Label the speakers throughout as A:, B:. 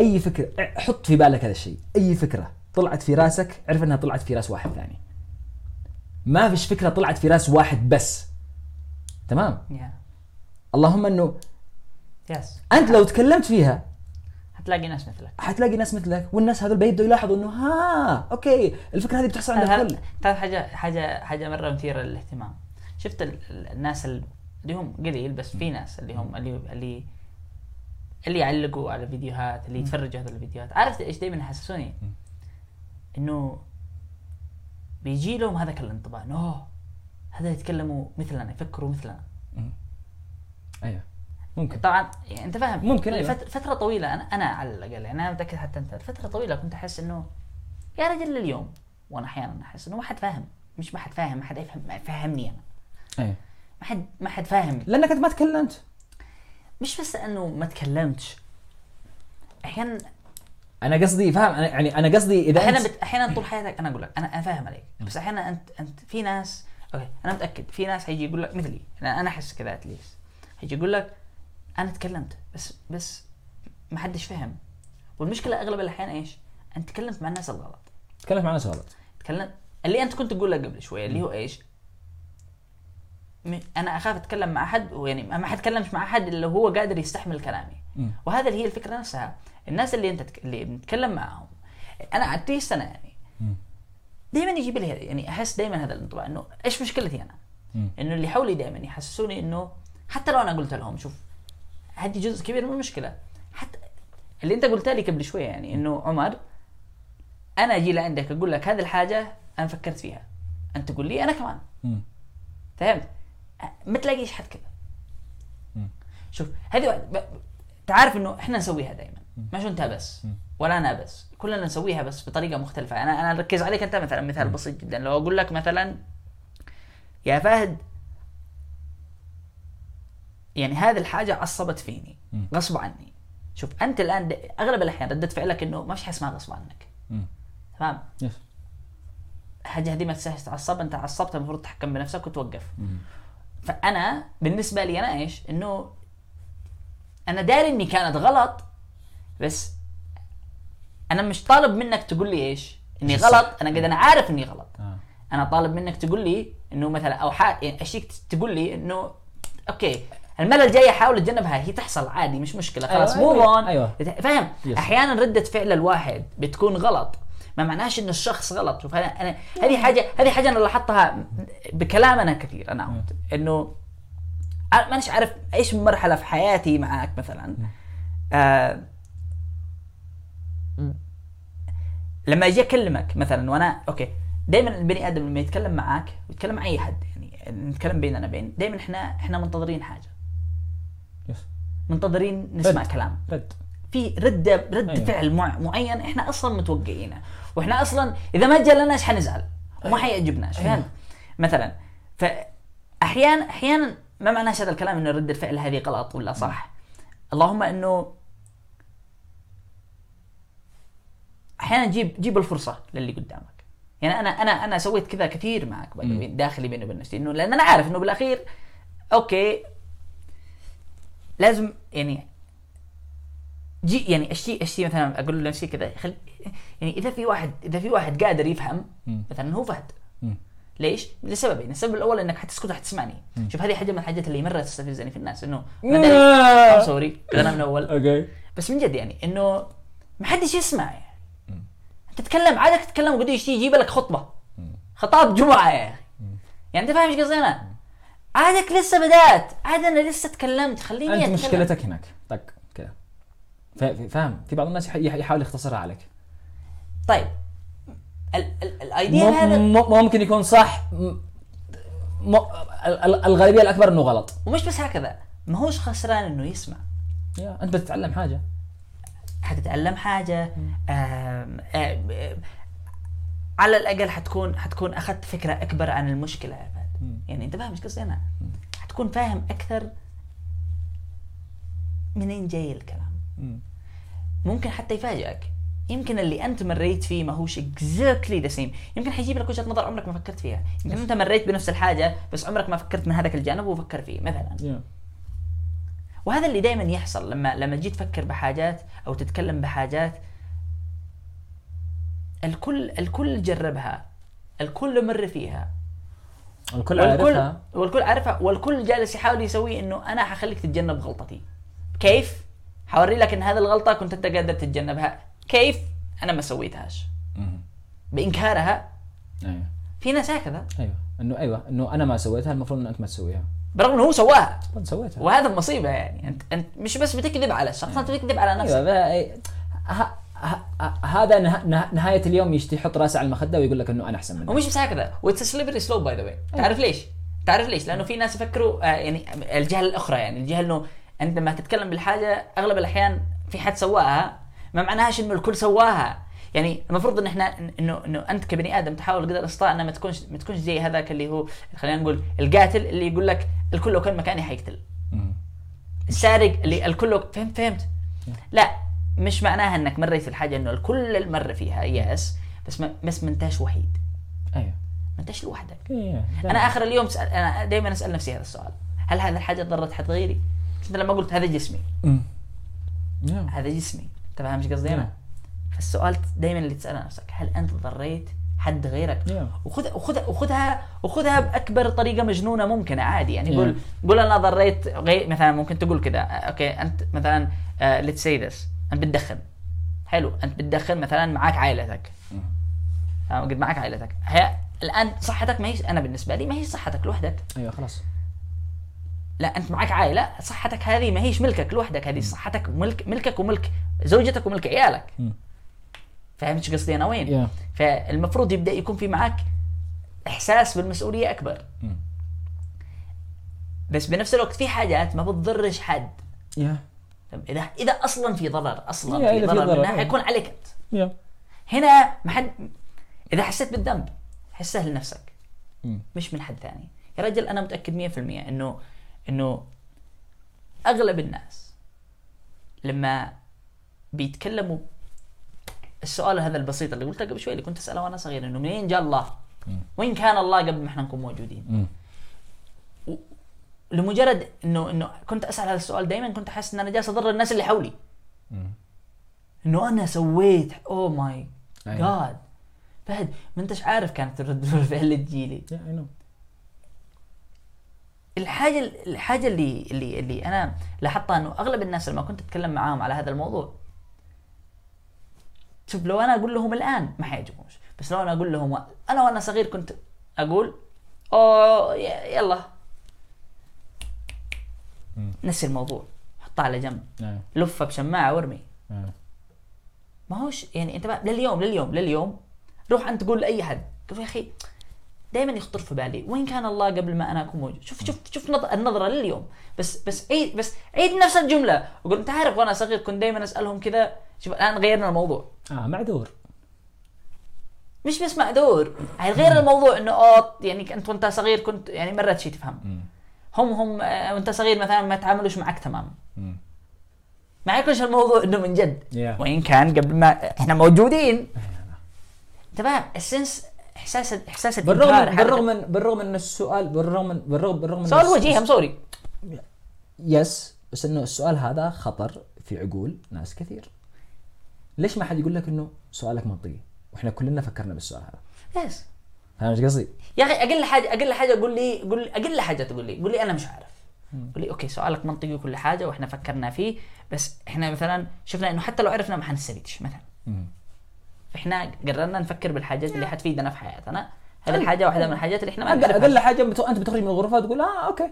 A: أي فكرة حط في بالك هذا الشيء. أي فكرة طلعت في راسك عرف إنها طلعت في راس واحد ثاني. ما فيش فكرة طلعت في راس واحد بس. تمام؟
B: يا
A: اللهم إنه
B: yes
A: أنت لو تكلمت فيها
B: حتلاقي ناس مثلك.
A: حتلاقي ناس مثلك والناس هذول بيبدوا يلاحظوا إنه ها okay الفكرة هذه بتحصل عند الكل.
B: تعرف حاجة حاجة حاجة مرة مثيرة للاهتمام. شفت ال- ال- الناس ال- اللي هم قليل بس في ناس اللي هم اللي اللي اللي يعلقوا على فيديوهات اللي يتفرجوا هذول الفيديوهات. عارف إيش دائما يحسسوني؟ إنه بيجي لهم هذاك الانطباع إنه أوه هذا يتكلموا مثلنا يفكروا مثلنا.
A: أيوه. ممكن.
B: طبعا يعني أنت فاهم؟
A: ممكن، أيوة.
B: فت- فترة طويلة أنا أنا على الأقل يعني أنا متأكد حتى أنت. فترة طويلة كنت أحس إنه يا رجل اليوم وأنا أحيانا أحس إنه ما حد فاهم. مش ما حد فاهم ما حد يفهم ما يفهمني أنا.
A: أيوه.
B: ما حد ما حد فاهم.
A: لأنك أنت ما تكلمت.
B: مش بس إنه ما تكلمتش. أحيانا
A: أنا قصدي فاهم أنا يعني أنا قصدي
B: إذا
A: أحيانا
B: بت... أحيانا طول حياتك أنا أقول لك أنا أنا فاهم عليك بس أحيانا انت أنت في ناس أوكي أنا متأكد في ناس حيجي يقول لك مثلي أنا أنا أحس كذا اتليست حيجي يقول لك أنا تكلمت بس بس ما حدش فهم. والمشكلة أغلب الأحيان إيش؟ أنت تكلمت مع الناس الغلط.
A: تكلمت مع ناس غلط
B: تكلم اللي أنت كنت تقول لك قبل شوية اللي هو إيش؟ أنا أخاف أتكلم مع أحد ويعني ما حتكلمش مع أحد إلا هو قادر يستحمل كلامي. وهذا اللي هي الفكرة نفسها الناس اللي أنت تك... اللي بنتكلم معاهم أنا قعدت لي سنة يعني. دائما يجيب لي يعني أحس دائما هذا الانطباع إنه إيش مشكلتي
A: أنا؟
B: إنه اللي حولي دائما يحسسوني إنه حتى لو أنا قلت لهم شوف هذه جزء كبير من المشكلة حتى اللي أنت قلت لي قبل شوية يعني إنه عمر أنا أجي لعندك أقول لك هذه الحاجة أنا فكرت فيها أنت تقول لي أنا كمان. فهمت؟ ما تلاقيش حد كذا. شوف هذه تعرف إنه إحنا نسويها دائما مش انت بس. ولا أنا بس كلنا نسويها بس بطريقة مختلفة. أنا أنا أركز عليك أنت مثلا مثال بسيط جدا. لو أقول لك مثلا يا فهد يعني هذه الحاجة عصبت فيني. غصب عني. شوف أنت الآن أغلب الأحيان ردة فعلك إنه ما فيش حاجة اسمها غصب عنك. تمام؟ الحاجة هذه ما تستاهل تتعصب أنت عصبت المفروض تحكم بنفسك وتوقف. فأنا بالنسبة لي أنا إيش؟ إنه أنا داري إني كانت غلط بس أنا مش طالب منك تقول لي
A: إيش؟ إني؟
B: غلط أنا قد أنا عارف إني غلط
A: آه.
B: أنا طالب منك تقول لي إنه مثلا أو حا... يعني أشيك تقول لي إنه okay المره الجايه حاول أتجنبها هي تحصل عادي مش مشكلة خلاص
A: أيوة،
B: مو
A: أيوة،
B: اون
A: أيوة.
B: فاهم. أحيانا ردة فعل الواحد بتكون غلط ما معناش إنه الشخص غلط. شوف أنا أنا هذه حاجة هذه حاجة أنا لاحظتها بكلامنا كثير أنا إنه أنا مانيش عارف إيش مرحلة في حياتي معك مثلا. آه لما أجي أكلمك مثلا وأنا okay دائما البني آدم لما يتكلم معك ويتكلم مع أي حد يعني نتكلم بيننا بين دائما إحنا إحنا منتظرين حاجة.
A: يس
B: منتظرين نسمع
A: رد.
B: كلام.
A: رد.
B: في رده رد
A: أيوة.
B: فعل مع معين إحنا أصلا متوقعينه. وإحنا أصلا إذا ما جلناش حنزعل؟ وما حيعجبناش
A: أيوة.
B: فهمت مثلا فاحيانا أحيانا ما معناش هذا الكلام إنه رده الفعل هذه غلط ولا صح. اللهم إنه أحيانا جيب جيب الفرصة للي قدامك. يعني أنا أنا أنا سويت كذا كثير معك داخلي بيني وبين نفسي إنه لأن أنا عارف إنه بالأخير okay لازم يعني جي يعني أشتي أشتي مثلا أقول لنفسي كذا خل يعني إذا في واحد إذا في واحد قادر يفهم. مثلا هو فهد. ليش؟ لسببين، السبب الأول إنك حتسكت وحتسمعني،. شوف هذه حاجة من الحاجات اللي مرة تستفزني في الناس
A: إنه.
B: sorry أنا من أول.
A: okay.
B: بس من جد يعني إنه ما حدش يسمع. يعني تتكلم عادك تتكلم وقد يجي يجيب لك خطبة. خطاب جمعة. يا أخي يعني أنت فاهم إيش قصدي أنا؟ عادك لسه بدأت، عاد أنا لسه تكلمت. خليني أنت.
A: مشكلتك هناك. طق فا- فاهم؟ في بعض الناس يح- يح- يحاول يختصرها عليك.
B: طيب. ال- ال- الايديال
A: مم-
B: هذا
A: مم- ممكن يكون صح م- م- ال- ال- الغالبيه الأكبر إنه غلط.
B: ومش بس هكذا ما هوش خسران إنه يسمع.
A: يا أنت بتتعلم حاجة.
B: حتتعلم حاجة. آم، آم، آم، على الأقل حتكون حتكون أخذت فكرة أكبر عن المشكلة يا فهد. يعني أنت فاهم إيش قصدي أنا؟ حتكون فاهم أكثر منين جاي الكلام. ممكن حتى يفاجئك. يمكن اللي أنت مريت فيه ما هوش exactly the same يمكن حيجيب لك وجهة نظر عمرك ما فكرت فيها. يمكن أنت مريت بنفس الحاجة بس عمرك ما فكرت من هذاك الجانب وفكر فيه مثلا.
A: يا.
B: وهذا اللي دائما يحصل لما لما تجي تفكر بحاجات أو تتكلم بحاجات الكل الكل جربها. الكل مر فيها.
A: الكل
B: والكل
A: عارفها.
B: والكل عارفها. والكل جالس يحاول يسوي إنه أنا حخليك تتجنب غلطتي. كيف؟ حوري لك إن هذه الغلطة كنت أنت قادر تتجنبها. كيف؟ أنا ما سويتهاش. بإنكارها.
A: أيوه.
B: في ناس هكذا.
A: أيوه. انه أيوه. إنه أنا ما سويتها المفروض انه أنت ما تسويها.
B: برغم إنه هو سواها.
A: سويتها.
B: وهذا المصيبه يعني. انت أنت مش بس بتكذب على الشخص أنت بتكذب على نفسك.
A: أيوه ه- ه- هذا نه- نه- نهاية اليوم يشتي يحط رأسه على المخدة ويقول لك إنه أنا أحسن منك.
B: ومش بس هكذا. What's slippery slope by the way تعرف ليش؟ تعرف ليش؟ لأنه في ناس يفكروا آه يعني الجهة الأخرى يعني الجهة إنه انت لما تتكلم بالحاجة أغلب الأحيان في حد سواها ما معناهاش إنه الكل سواها. يعني المفروض إن إحنا انه إنه أنت كبني آدم تحاول قدر الاستطاعه انه ما تكونش ما تكونش زي هذاك اللي هو خلينا نقول القاتل اللي يقول لك الكل لو كان مكاني حيقتل. السارق اللي الكل لو- فهمت فهمت؟ لا مش معناها إنك مريت في الحاجة إنه الكل مر فيها يس بس ما بس ما انتش وحيد.
A: أيوه.
B: ما انتش لوحدك.
A: إيه،
B: أنا آخر اليوم سأل أنا دائما أسأل نفسي هذا السؤال. هل هذه الحاجة ضرت حد غيري؟ انت لما قلت هذا جسمي.
A: نعم.
B: هذا جسمي انت فاهم إيش قصدي أنا؟
A: نعم.
B: فالسؤال دائما اللي تسأله نفسك هل أنت ضريت حد غيرك؟
A: نعم.
B: وخذ وخذ وخذها وخذها بأكبر طريقة مجنونة ممكنة عادي يعني. قول قول أنا ضريت غير مثلا ممكن تقول كذا okay أنت مثلا let's say this أنت بتدخن حلو أنت بتدخن مثلا معاك عائلتك قد معك عائلتك هي الآن صحتك ما هي أنا بالنسبة لي ما هي صحتك لوحدك
A: أيوه خلاص
B: لا أنت معك عائلة صحتك هذه ما هيش ملكك لوحدك هذه صحتك ملك ملكك وملك زوجتك وملك عيالك. فهمت قصدي أنا وين؟
A: yeah.
B: فالمفروض يبدأ يكون في معك إحساس بالمسؤولية
A: أكبر.
B: بس بنفس الوقت في حاجات ما بتضرش حد طب إذا إذا أصلا في ضرر أصلا
A: يا،
B: في
A: إذا في
B: ضرر
A: ضرر،
B: منها. حيكون عليك أنت
A: يا
B: هنا ما حد إذا حسيت بالذنب حسه لنفسك. مش من حد ثاني يا رجل أنا متأكد 100% إنه إنه أغلب الناس لما بيتكلموا السؤال هذا البسيط اللي قلته قبل شوي اللي كنت أسأله وأنا صغير إنه منين جاء الله؟ وين كان الله قبل ما إحنا نكون موجودين؟ لمجرد إنه إنه كنت أسأل هذا السؤال دائما كنت أحس إن أنا جالس أضر الناس اللي حولي. إنه أنا سويت oh
A: my.
B: God فهد ما أنتش عارف كانت ردة الفعل اللي تجيلي الحاجة الحاجة اللي اللي اللي أنا لاحظتها إنه أغلب الناس لما كنت أتكلم معاهم على هذا الموضوع شوف لو أنا أقول لهم الآن ما حيعجبهمش. بس لو أنا أقول لهم أنا وأنا صغير كنت أقول أوه يلا. نسي الموضوع. حطها على جنب.
A: نعم.
B: لفها بشماعة وارمي.
A: نعم.
B: ما هوش يعني أنت بقى لليوم لليوم لليوم روح أنت تقول لأي حد. قول يا أخي. دائما يخطر في بالي. وين كان الله قبل ما أنا اكون موجود؟ شوف شوف شوف نظ- النظرة لليوم. بس بس عيد بس عيد نفس الجملة. وقول أنت عارف وأنا صغير كنت دائما أسألهم كذا. شوف الآن غيرنا الموضوع.
A: آه معذور.
B: مش بس معذور. يعني غير الموضوع إنه أوه يعني أنت وأنت صغير كنت يعني مرات شيء تفهم. هم هم آه، وأنت صغير مثلا ما تعاملوش معك تمام. ما يكونش الموضوع إنه من جد.
A: Yeah.
B: وإن كان قبل ما إحنا موجودين. أنت فاهم؟ ال sense إحساس
A: إحساس
B: بالرغم
A: بالرغم من بالرغم من السؤال بالرغم من بالرغم بالرغم من
B: سؤال وجيه I'm sorry
A: yes بس إنه السؤال هذا خطر في عقول ناس كثير. ليش ما حد يقول لك إنه سؤالك منطقي؟ وإحنا كلنا فكرنا بالسؤال هذا.
B: yes
A: فاهم إيش قصدي؟
B: يا أخي أقل حاجة أقل حاجة قول لي قول أقل حاجة تقول لي. قول لي أنا مش عارف. قول لي okay سؤالك منطقي وكل حاجة وإحنا فكرنا فيه بس إحنا مثلا شفنا إنه حتى لو عرفنا ما حنستفيدش مثلا. إحنا قررنا نفكر بالحاجات اللي حتفيدنا في حياتنا. هذه الحاجة واحدة من الحاجات اللي إحنا ما أقل
A: أقل حاجة بت- أنت بتخرج من الغرفة تقول آه okay.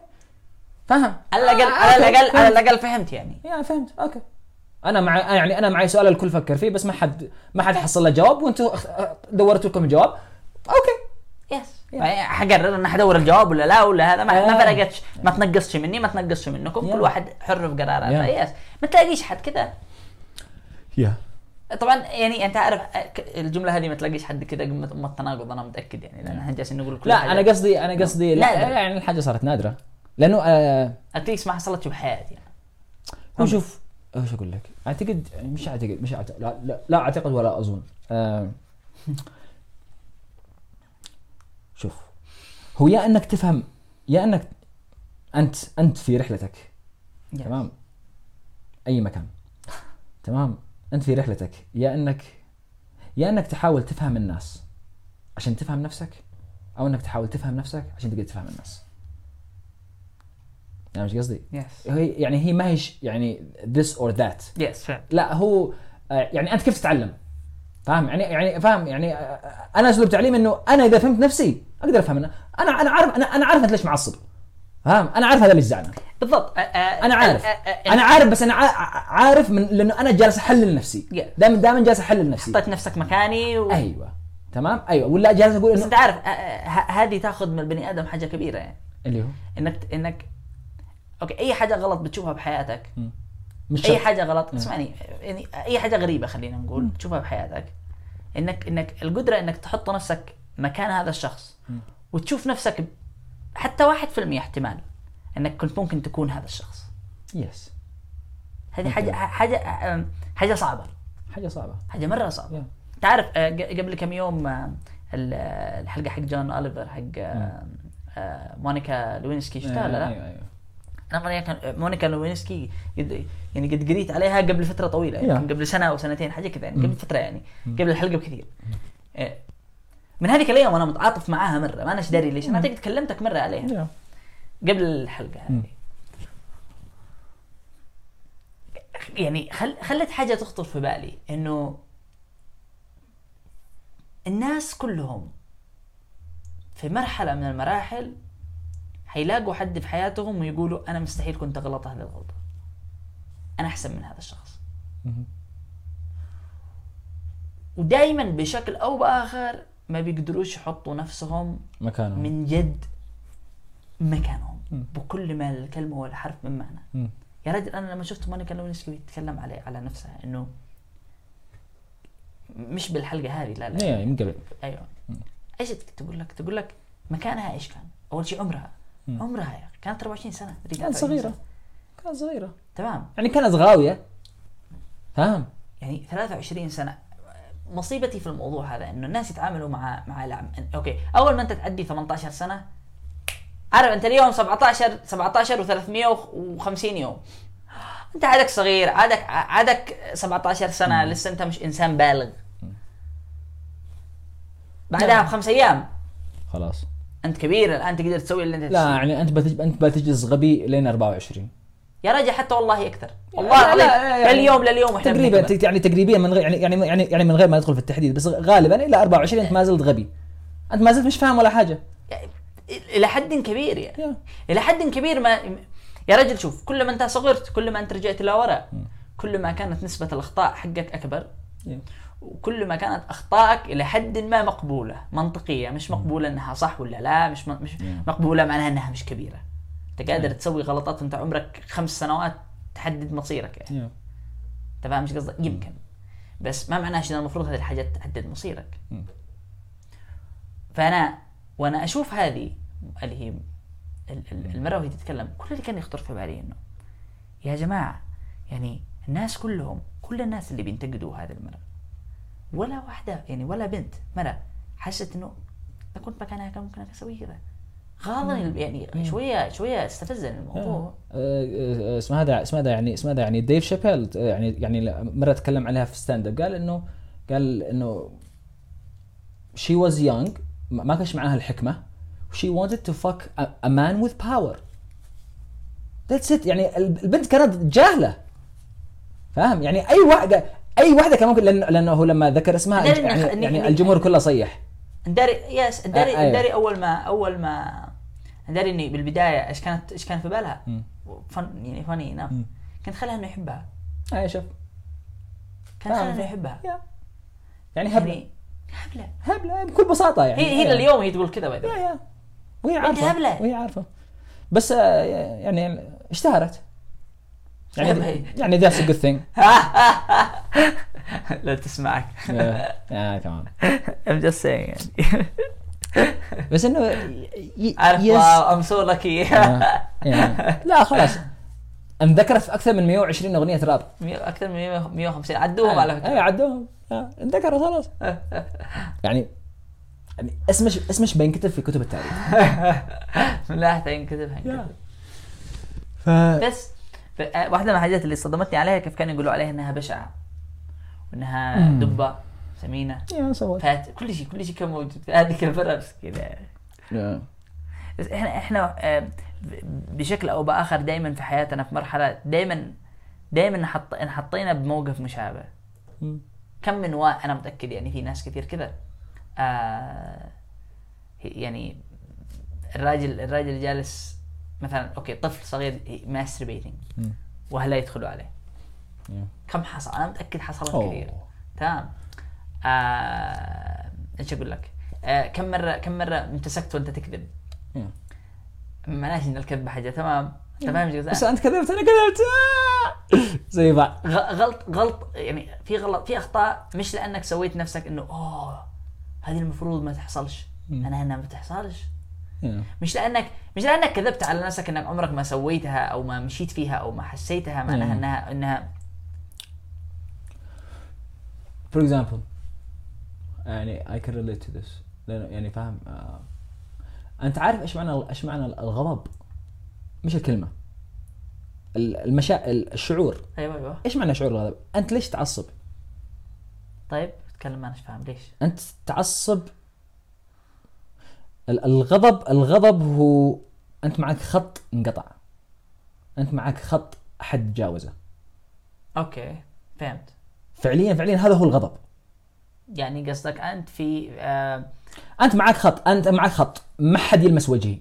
A: فهم
B: على الاقل
A: آه،
B: على
A: okay،
B: الاقل على
A: فهمت.
B: الأقل فهمت يعني.
A: يا فهمت. أوكي. أنا مع يعني أنا معي سؤال الكل فكر فيه بس ما حد ما حد حصل له جواب وأنتم دورتوا لكم الجواب. okay.
B: yes حقرر أنا حدور الجواب ولا لا ولا هذا ما, ما
A: آه.
B: فرقتش. ما تنقصش مني ما تنقصش منكم.
A: yeah.
B: كل واحد حر في قراراته. yes ما تلاقيش حد كذا
A: yeah
B: طبعا يعني أنت عارف الجملة هذه ما تلاقيش حد كذا قمة أم التناقض أنا متأكد يعني لأن إحنا جالسين نقول كل
A: لا
B: حاجة.
A: أنا قصدي أنا قصدي لا
B: نادرة.
A: يعني الحاجة صارت نادرة لأنه آه
B: اتليست ما حصلت بحياتي يعني.
A: هو شوف إيش أقول لك؟ أعتقد مش أعتقد مش أعتقد لا, لا, لا أعتقد ولا أظن آه شوف هو يا إنك تفهم يا إنك أنت أنت في رحلتك. تمام أي مكان تمام أنت في رحلتك. يا انك يا إنك تحاول تفهم الناس عشان تفهم نفسك أو إنك تحاول تفهم نفسك عشان تقدر تفهم الناس. يعني مش قصدي؟
B: يس
A: هي يعني هي ما هي يعني this or that.
B: فعلا.
A: لا هو آه، يعني أنت كيف تتعلم؟ فاهم؟ يعني يعني فاهم؟ يعني آه، أنا أسلوب تعليم إنه أنا إذا فهمت نفسي أقدر أفهم أنا أنا أنا عارف أنا أنا عارف أنت ليش معصب. فاهم؟ أنا عارف هذا اللي زعلان
B: بالضبط
A: أنا عارف. أنا عارف بس أنا عا- عارف من لأنه أنا جالس أحلل نفسي. دائما دائما جالس أحلل نفسي.
B: حطيت نفسك مكاني و...
A: أيوه. تمام؟ أيوه. ولا جالس أقول
B: بس
A: انه
B: أنت عارف هذه تأخذ من البني آدم حاجة كبيرة يعني.
A: اللي هو؟
B: إنك انك أوكي أي حاجة غلط بتشوفها بحياتك
A: مش
B: أي
A: شرط.
B: حاجة غلط اسمعني يعني أي حاجة غريبة خلينا نقول تشوفها بحياتك انك إنك القدرة إنك تحط نفسك مكان هذا الشخص وتشوف نفسك حتى واحد في المية احتمال إنك كنت ممكن تكون هذا الشخص.
A: yes
B: هذه حاجة حاجة حاجة صعبة.
A: حاجة صعبة.
B: حاجة مرة صعبة.
A: Yeah.
B: تعرف ج- قبل كم يوم آه، الحلقة حق جون أوليفر حق آه، آه، مونيكا لوينسكي شفتها ولا لا؟
A: أيوه أيوه
B: أنا مونيكا مونيكا لوينسكي يعني قد قريت عليها قبل فترة طويلة يعني
A: Yeah.
B: قبل سنة أو سنتين حاجة كذا يعني قبل فترة يعني قبل الحلقة بكثير. من هذيك الأيام وأنا متعاطف معاها مرة. ما أنا داري ليش؟ أنا اعتقد كلمتك مرة عليها. قبل الحلقة هذه. يعني خل... خلت حاجة تخطر في بالي إنه الناس كلهم في مرحلة من المراحل حيلاقوا حد في حياتهم ويقولوا أنا مستحيل كنت غلط هذه الغلطة. أنا أحسن من هذا الشخص. ودائما بشكل أو بآخر ما بيقدروش يحطوا نفسهم
A: مكانهم.
B: من جد مكانهم.
A: مم.
B: بكل ما الكلمة والحرف من معنى. يا رجل أنا لما شفت مونيكا لوينسكي بتتكلم على على نفسها إنه مش بالحلقة هذه لا لا.
A: يعني من قبل
B: أيوه إيش تقول لك؟ تقول لك مكانها إيش كان؟ أول شيء عمرها.
A: مم.
B: عمرها يا أخي، كانت 24 سنة.
A: كانت
B: 23 صغيرة.
A: كانت صغيرة.
B: تمام.
A: يعني كانت غاوية. فاهم؟
B: يعني 23 سنة. مصيبتي في الموضوع هذا إنه الناس يتعاملوا مع مع العم أوكي أول ما أنت تعدي 18 سنة عارف أنت اليوم 17 17 و350 يوم. أنت عادك صغير عادك عادك 17 سنة لسه أنت مش إنسان بالغ. بعدها
A: نعم.
B: بخمس أيام.
A: خلاص.
B: أنت كبير الآن تقدر تسوي اللي أنت
A: لا
B: تسويه.
A: يعني أنت بتج... أنت بتجلس غبي لين 24
B: يا رجل حتى والله أكثر والله
A: لا، لا، يعني
B: لليوم لليوم إحنا
A: تقريبا يعني تقريبا من غير يعني يعني يعني يعني من غير ما ندخل في التحديد بس غالبا إلى 24 أنت ما زلت غبي. أنت ما زلت مش فاهم ولا حاجة.
B: يعني إلى حد كبير يعني. إلى حد كبير ما يا رجل شوف كل ما أنت صغرت كل ما أنت رجعت لورا كل ما كانت نسبة الأخطاء حقك أكبر
A: يا.
B: وكل ما كانت أخطائك إلى حد ما مقبولة منطقية مش مقبولة إنها صح ولا لا مش مش
A: Yeah.
B: مقبولة معناها إنها مش كبيرة. أنت قادر تسوي غلطات وأنت عمرك خمس سنوات تحدد مصيرك يعني.
A: يا.
B: أنت فاهم إيش قصدي؟ يمكن. بس ما معناه إن المفروض هذه الحاجات تحدد مصيرك.
A: مم.
B: فأنا وأنا أشوف هذه اللي هي ال- ال- المرة وهي تتكلم كل اللي كان يخطر في بالي إنه يا جماعة يعني الناس كلهم كل الناس اللي بينتقدوا هذه المرة ولا واحدة يعني ولا بنت مرة حست إنه لو كنت مكانها كان ممكن أسوي كذا. غاضني يعني شوية شوية استفزني الموضوع.
A: آه، آه، اسمه هذا اسمه هذا يعني اسمه هذا يعني ديف شابيل آه، يعني يعني مرة تكلم عليها في stand up قال إنه قال إنه she was young ما كانش معاها الحكمة she wanted fuck a, a man with power. That's it. يعني ال- البنت كانت جاهلة. فاهم؟ يعني أي واحدة أي واحدة كان ممكن لأنه لأنه هو لما ذكر اسمها يعني, يعني الجمهور كله صيح.
B: نداري يس نداري
A: آه، أيوة.
B: نداري أول ما أول ما نداري إني بالبداية إيش كانت إيش كان في بالها. فن يعني فاني ناف
A: مم.
B: كانت خلها إنه يحبها.
A: أي شوف.
B: كان. خلها إنه يحبها.
A: يعني هبلة.
B: يعني هبلة.
A: هبلة بكل بساطة يعني.
B: هي هي لليوم هي تقول كذا
A: يا وهي عارفة.
B: هبلة.
A: وهي عارفة. بس آه، يعني اشتهرت. يعني
B: هبلة.
A: يعني a good thing.
B: لا تسمعك.
A: يا. كمان
B: I'm just saying. يعني
A: بس إنه ي-
B: عارف yes wow I'm so
A: آه، يعني. لا خلاص. انذكرت في أكثر من 120 أغنية راب.
B: أكثر من 100 150 عدوهم على
A: اي
B: فكره
A: عدوهم. آه، انذكرت خلاص. يعني يعني اسمش اسمش بينكتب في كتب التاريخ
B: من ناحيه ينكتب هينكتب
A: ف
B: بس آه، واحدة من الحاجات اللي صدمتني عليها كيف كانوا يقولوا عليها إنها بشعة
A: وإنها.
B: دبة. سمينة.
A: yeah so
B: fat. كل شيء كل شيء كان موجود. في هذيك الفترة بس كذا.
A: yeah.
B: بس إحنا إحنا آه، بشكل أو بآخر دائما في حياتنا في مرحلة دائما دائما نحط انحطينا بموقف مشابه. كم من وا أنا متأكد يعني في ناس كثير كذا. آه يعني الراجل الراجل جالس مثلا okay طفل صغير
A: masturbating.
B: واهله يدخلوا عليه. كم حصل؟ أنا متأكد حصلت. كثير. تمام. إيش أقول لك آه كم مره كم مرة امتسكت وأنت تكذب. معناش ان الكذب حاجة تمام انت فاهم؟
A: بس أنت كذبت أنا كذبت آه. زي بعض
B: غلط غلط يعني في غلط في أخطاء مش لأنك سويت نفسك إنه أوه هذه المفروض ما تحصلش. أنا هنا ما تحصلش. مش لانك مش لأنك كذبت على نفسك إنك عمرك ما سويتها أو ما مشيت فيها أو ما حسيتها معناها. انها إنها
A: for example يعني can relate to this. لأنه يعني فاهم آه. أنت عارف إيش معنى إيش معنى الغضب؟ مش الكلمة. ال- المشا الشعور.
B: أيوه أيوه.
A: إيش معنى شعور الغضب؟ أنت ليش تعصب؟
B: طيب تكلم ما أنا فاهم؟ ليش؟
A: أنت تعصب. ال- الغضب الغضب هو أنت معك خط انقطع. أنت معك خط احد تجاوزه
B: okay فهمت.
A: فعليا فعليا هذا هو الغضب.
B: يعني قصدك أنت في آه
A: أنت معك خط أنت معك خط. ما حد يلمس وجهي.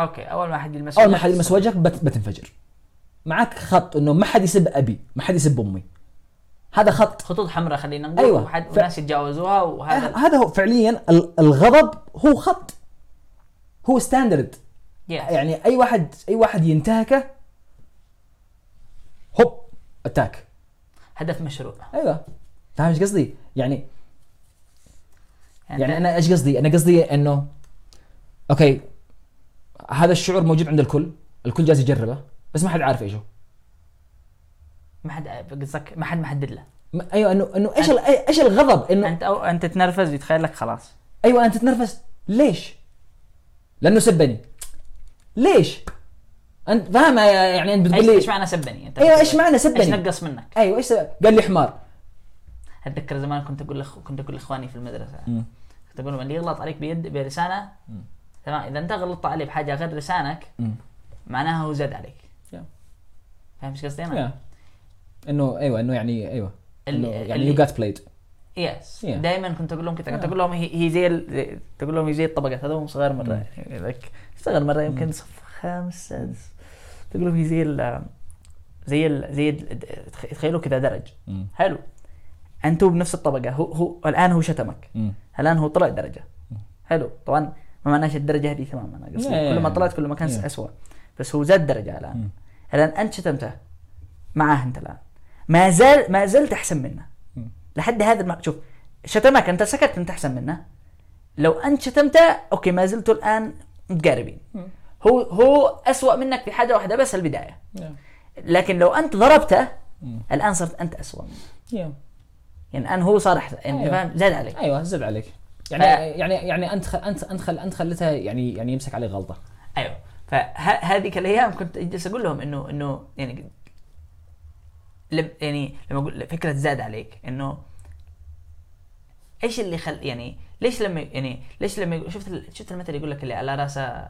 B: okay أول ما حد يلمس
A: أول ما حد يلمس. وجهك بت بتنفجر. معك خط إنه ما حد يسب أبي ما حد يسب أمي. هذا خط.
B: خطوط حمراء خلينا نقول
A: أيوة.
B: وحد
A: ف-
B: وناس يتجاوزوها وهذا
A: هذا هو فعليا ال- الغضب هو خط. هو standard
B: Yes.
A: يعني أي واحد أي واحد ينتهكه هوب attack
B: هدف مشروع.
A: أيوه. فاهم إيش قصدي؟ يعني يعني
B: ده-
A: أنا إيش قصدي؟ أنا قصدي إنه okay هذا الشعور موجود عند الكل، الكل جالس يجربه بس ما حد عارف إيش هو.
B: ما حد قصدك ما حد محدد له
A: أيوه إنه إنه إيش ال- إيش الغضب؟ إنه
B: أنت أو أنت تتنرفز ويتخيل لك خلاص
A: أيوه انت تتنرفز ليش؟ لأنه سبني. ليش؟ أنت فاهم يعني أنت بتقول
B: إيش
A: لي
B: إيش معنى سبني
A: أنت
B: أيوه
A: إيش معنى
B: إيش
A: سبني؟
B: نقص منك
A: أيوه إيش؟ قال لي حمار.
B: أتذكر زمان كنت أقول لأخ... كنت أقول لإخواني في المدرسة
A: مم.
B: كنت أقول لهم اللي يغلط عليك بيد بلسانه تمام إذا أنت غلطت عليه بحاجة غير لسانك
A: مم.
B: معناها هو زاد عليك
A: Yeah.
B: فاهم إيش قصدي
A: أنا؟ انه أيوه إنه يعني أيوه
B: اللي-
A: يعني you got
B: played.
A: Yes.
B: دائما كنت أقول لهم كذا كنت. أقول لهم هي, زي تقول لهم هي زي الطبقات هذا هو صغير مرة يعني ذاك صغير مرة يمكن صف خامس سادس تقول لهم هي زي ال... زي ال... زي. تخيلوا كذا درج. حلو أنتوا بنفس الطبقة هو هو الآن هو شتمك
A: مم.
B: الآن هو طلع درجة حلو طبعا ما معناش الدرجة هذه تماما أنا قصدي
A: yeah,
B: كل ما. طلعت كل ما كان
A: Yeah.
B: اسوء بس هو زاد درجة الآن
A: مم.
B: الآن أنت شتمته معاه أنت الآن ما زال ما زلت أحسن منه. لحد هذا الم... شوف شتمك أنت سكت أنت أحسن منه لو أنت شتمته أوكي ما زلتوا الآن متقاربين. هو هو اسوء منك في حاجة واحدة بس
A: البداية.
B: لكن لو أنت ضربته. الآن صرت أنت اسوء منه. يعني الان هو صار احسن يعني
A: أيوة.
B: فاهم؟ زاد عليك.
A: أيوه زد عليك. يعني
B: ف-
A: يعني يعني أنت خل أنت أنت خل أنت خليتها يعني يعني يمسك عليه غلطة.
B: أيوه. فهذيك الأيام كنت جالس أقول لهم إنه إنه يعني لم يعني لما أقول فكرة زاد عليك إنه إيش اللي خل يعني ليش لما يعني ليش لما شفت شفت المثل يقول لك اللي على راسه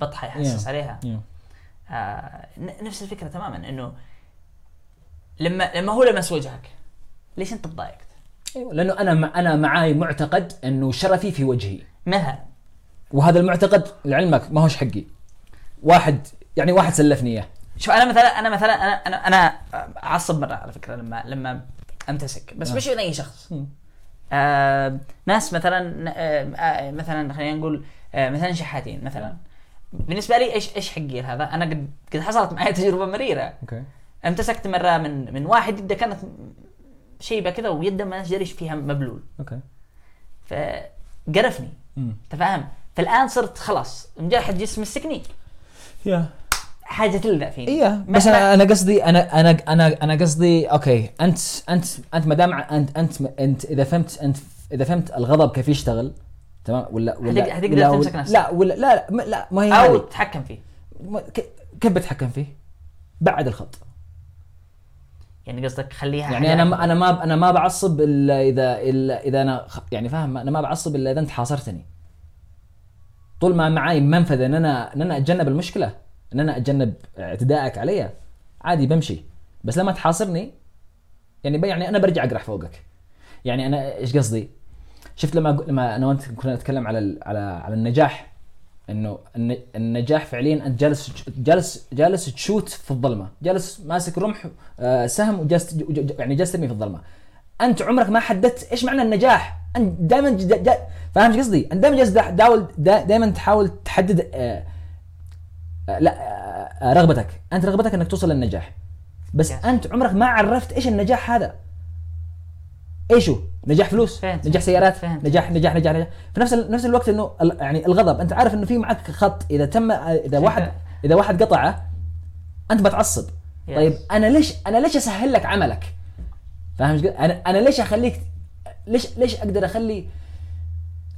B: بطحة يحسس
A: Yeah.
B: عليها؟
A: يا.
B: آه نفس الفكرة تماما إنه لما لما هو لمس وجهك. ليش انت تضايقت؟
A: أيوه لأنه أنا مع أنا معاي معتقد أنه شرفي في وجهي.
B: مثلا
A: وهذا المعتقد لعلمك ما هوش حقي. واحد يعني واحد سلفني إياه.
B: شوف أنا مثلا أنا مثلا أنا أنا أنا أعصب مرة على فكرة لما لما أمتسك. بس
A: آه.
B: مش من أي شخص. آه ناس مثلا آه آه مثلا خلينا نقول آه مثلا شحاتين مثلا. بالنسبة لي إيش إيش حقي هذا أنا قد قد حصلت معي تجربة مريرة.
A: أوكي.
B: أمتسكت مرة من من واحد يده كانت شيبه كذا ويده ما جريش فيها مبلول.
A: أوكي.
B: فقرفني. انت فاهم فالآن صرت خلاص مجرد جسم مسكني
A: يا.
B: حاجة تلذع فيني. إيه
A: بس أنا أنا قصدي أنا أنا أنا أنا قصدي أوكي. انت انت أنت ما دام انت أنت أنت إذا فهمت انت إذا فهمت الغضب كيف يشتغل تمام؟ ولا ولا
B: هتقدر-
A: ولا-
B: تمسك نفسك.
A: لا ولا لا لا ما, لا ما هي أو.
B: تتحكم فيه.
A: كيف بتحكم فيه؟ بعد الخط.
B: يعني قصدك خليها
A: يعني
B: أنا.
A: ما أنا ما أنا ما بعصب إلا اذا الا إذا أنا يعني فاهم؟ أنا ما بعصب إلا إذا أنت حاصرتني. طول ما معاي منفذ إن أنا إن أنا أتجنب المشكلة إن أنا أتجنب اعتدائك علي عادي بمشي. بس لما تحاصرني يعني يعني أنا برجع اقرح فوقك. يعني أنا إيش قصدي؟ شفت لما لما أنا وأنت كنا نتكلم على على على النجاح إنه الن- النجاح فعليا أنت جالس جالس جالس تشوت في الظلمة. جالس ماسك رمح آه، سهم وجالس يعني جالس ترمي في الظلمة. أنت عمرك ما حددت إيش معنى النجاح. أنت دائما فاهم إيش قصدي؟ أنت دائما جالس دا- داول دائما تحاول تحدد آه، آه، لا رغبتك. أنت رغبتك إنك توصل للنجاح. بس. أنت عمرك ما عرفت إيش النجاح هذا. إيش هو نجاح فلوس
B: فهمت.
A: نجاح سيارات
B: فهمت.
A: نجاح نجاح نجاح نجاح. في نفس نفس الوقت إنه يعني الغضب. أنت عارف إنه في معك خط إذا تم إذا واحد إذا واحد قطعه أنت بتعصب.
B: Yes.
A: طيب أنا ليش أنا ليش أسهل لك عملك؟ فاهم؟ أنا أنا ليش أخليك ليش ليش أقدر أخلي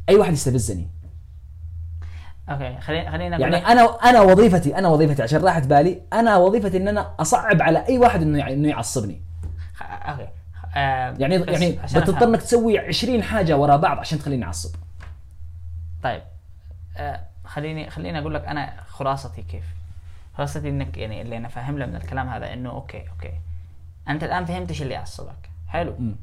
A: أي واحد يستفزني؟
B: okay خلينا خلينا
A: يعني أنا أنا وظيفتي أنا وظيفتي عشان راحت بالي أنا وظيفتي إن أنا أصعب على أي واحد إنه يع- إنه يعصبني.
B: أوكي.
A: يعني
B: بس
A: يعني
B: عشان
A: بتضطر. إنك تسوي 20 حاجة ورا بعض عشان تخليني أعصب.
B: طيب آه خليني خليني أقول لك أنا خلاصتي كيف. خلاصتي إنك يعني اللي أنا فاهم له من الكلام هذا إنه okay okay. أنت الآن فهمت إيش اللي يعصبك. حلو.
A: مم.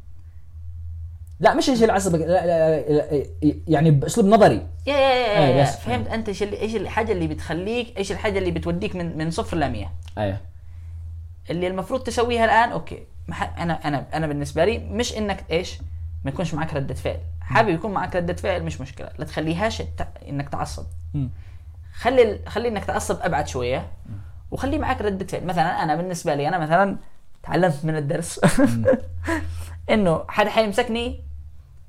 A: لا مش إيش اللي عصبك لا لا لا يعني بأسلوب نظري.
B: yeah yeah
A: yeah,
B: yeah,
A: بس.
B: فهمت أنت إيش إيش الحاجة اللي بتخليك إيش الحاجة اللي بتوديك من من صفر ل 100
A: أيوه.
B: اللي المفروض تسويها الآن أوكي. أنا أنا أنا بالنسبة لي مش إنك إيش ما يكونش معك ردة فعل. حابب يكون معك ردة فعل مش مشكلة. لا تخليهاش ت- إنك تعصب. خلي ال- خلي إنك تعصب أبعد شوية وخلي معك ردة فعل. مثلا أنا بالنسبة لي أنا مثلا تعلمت من الدرس. إنه حد حيمسكني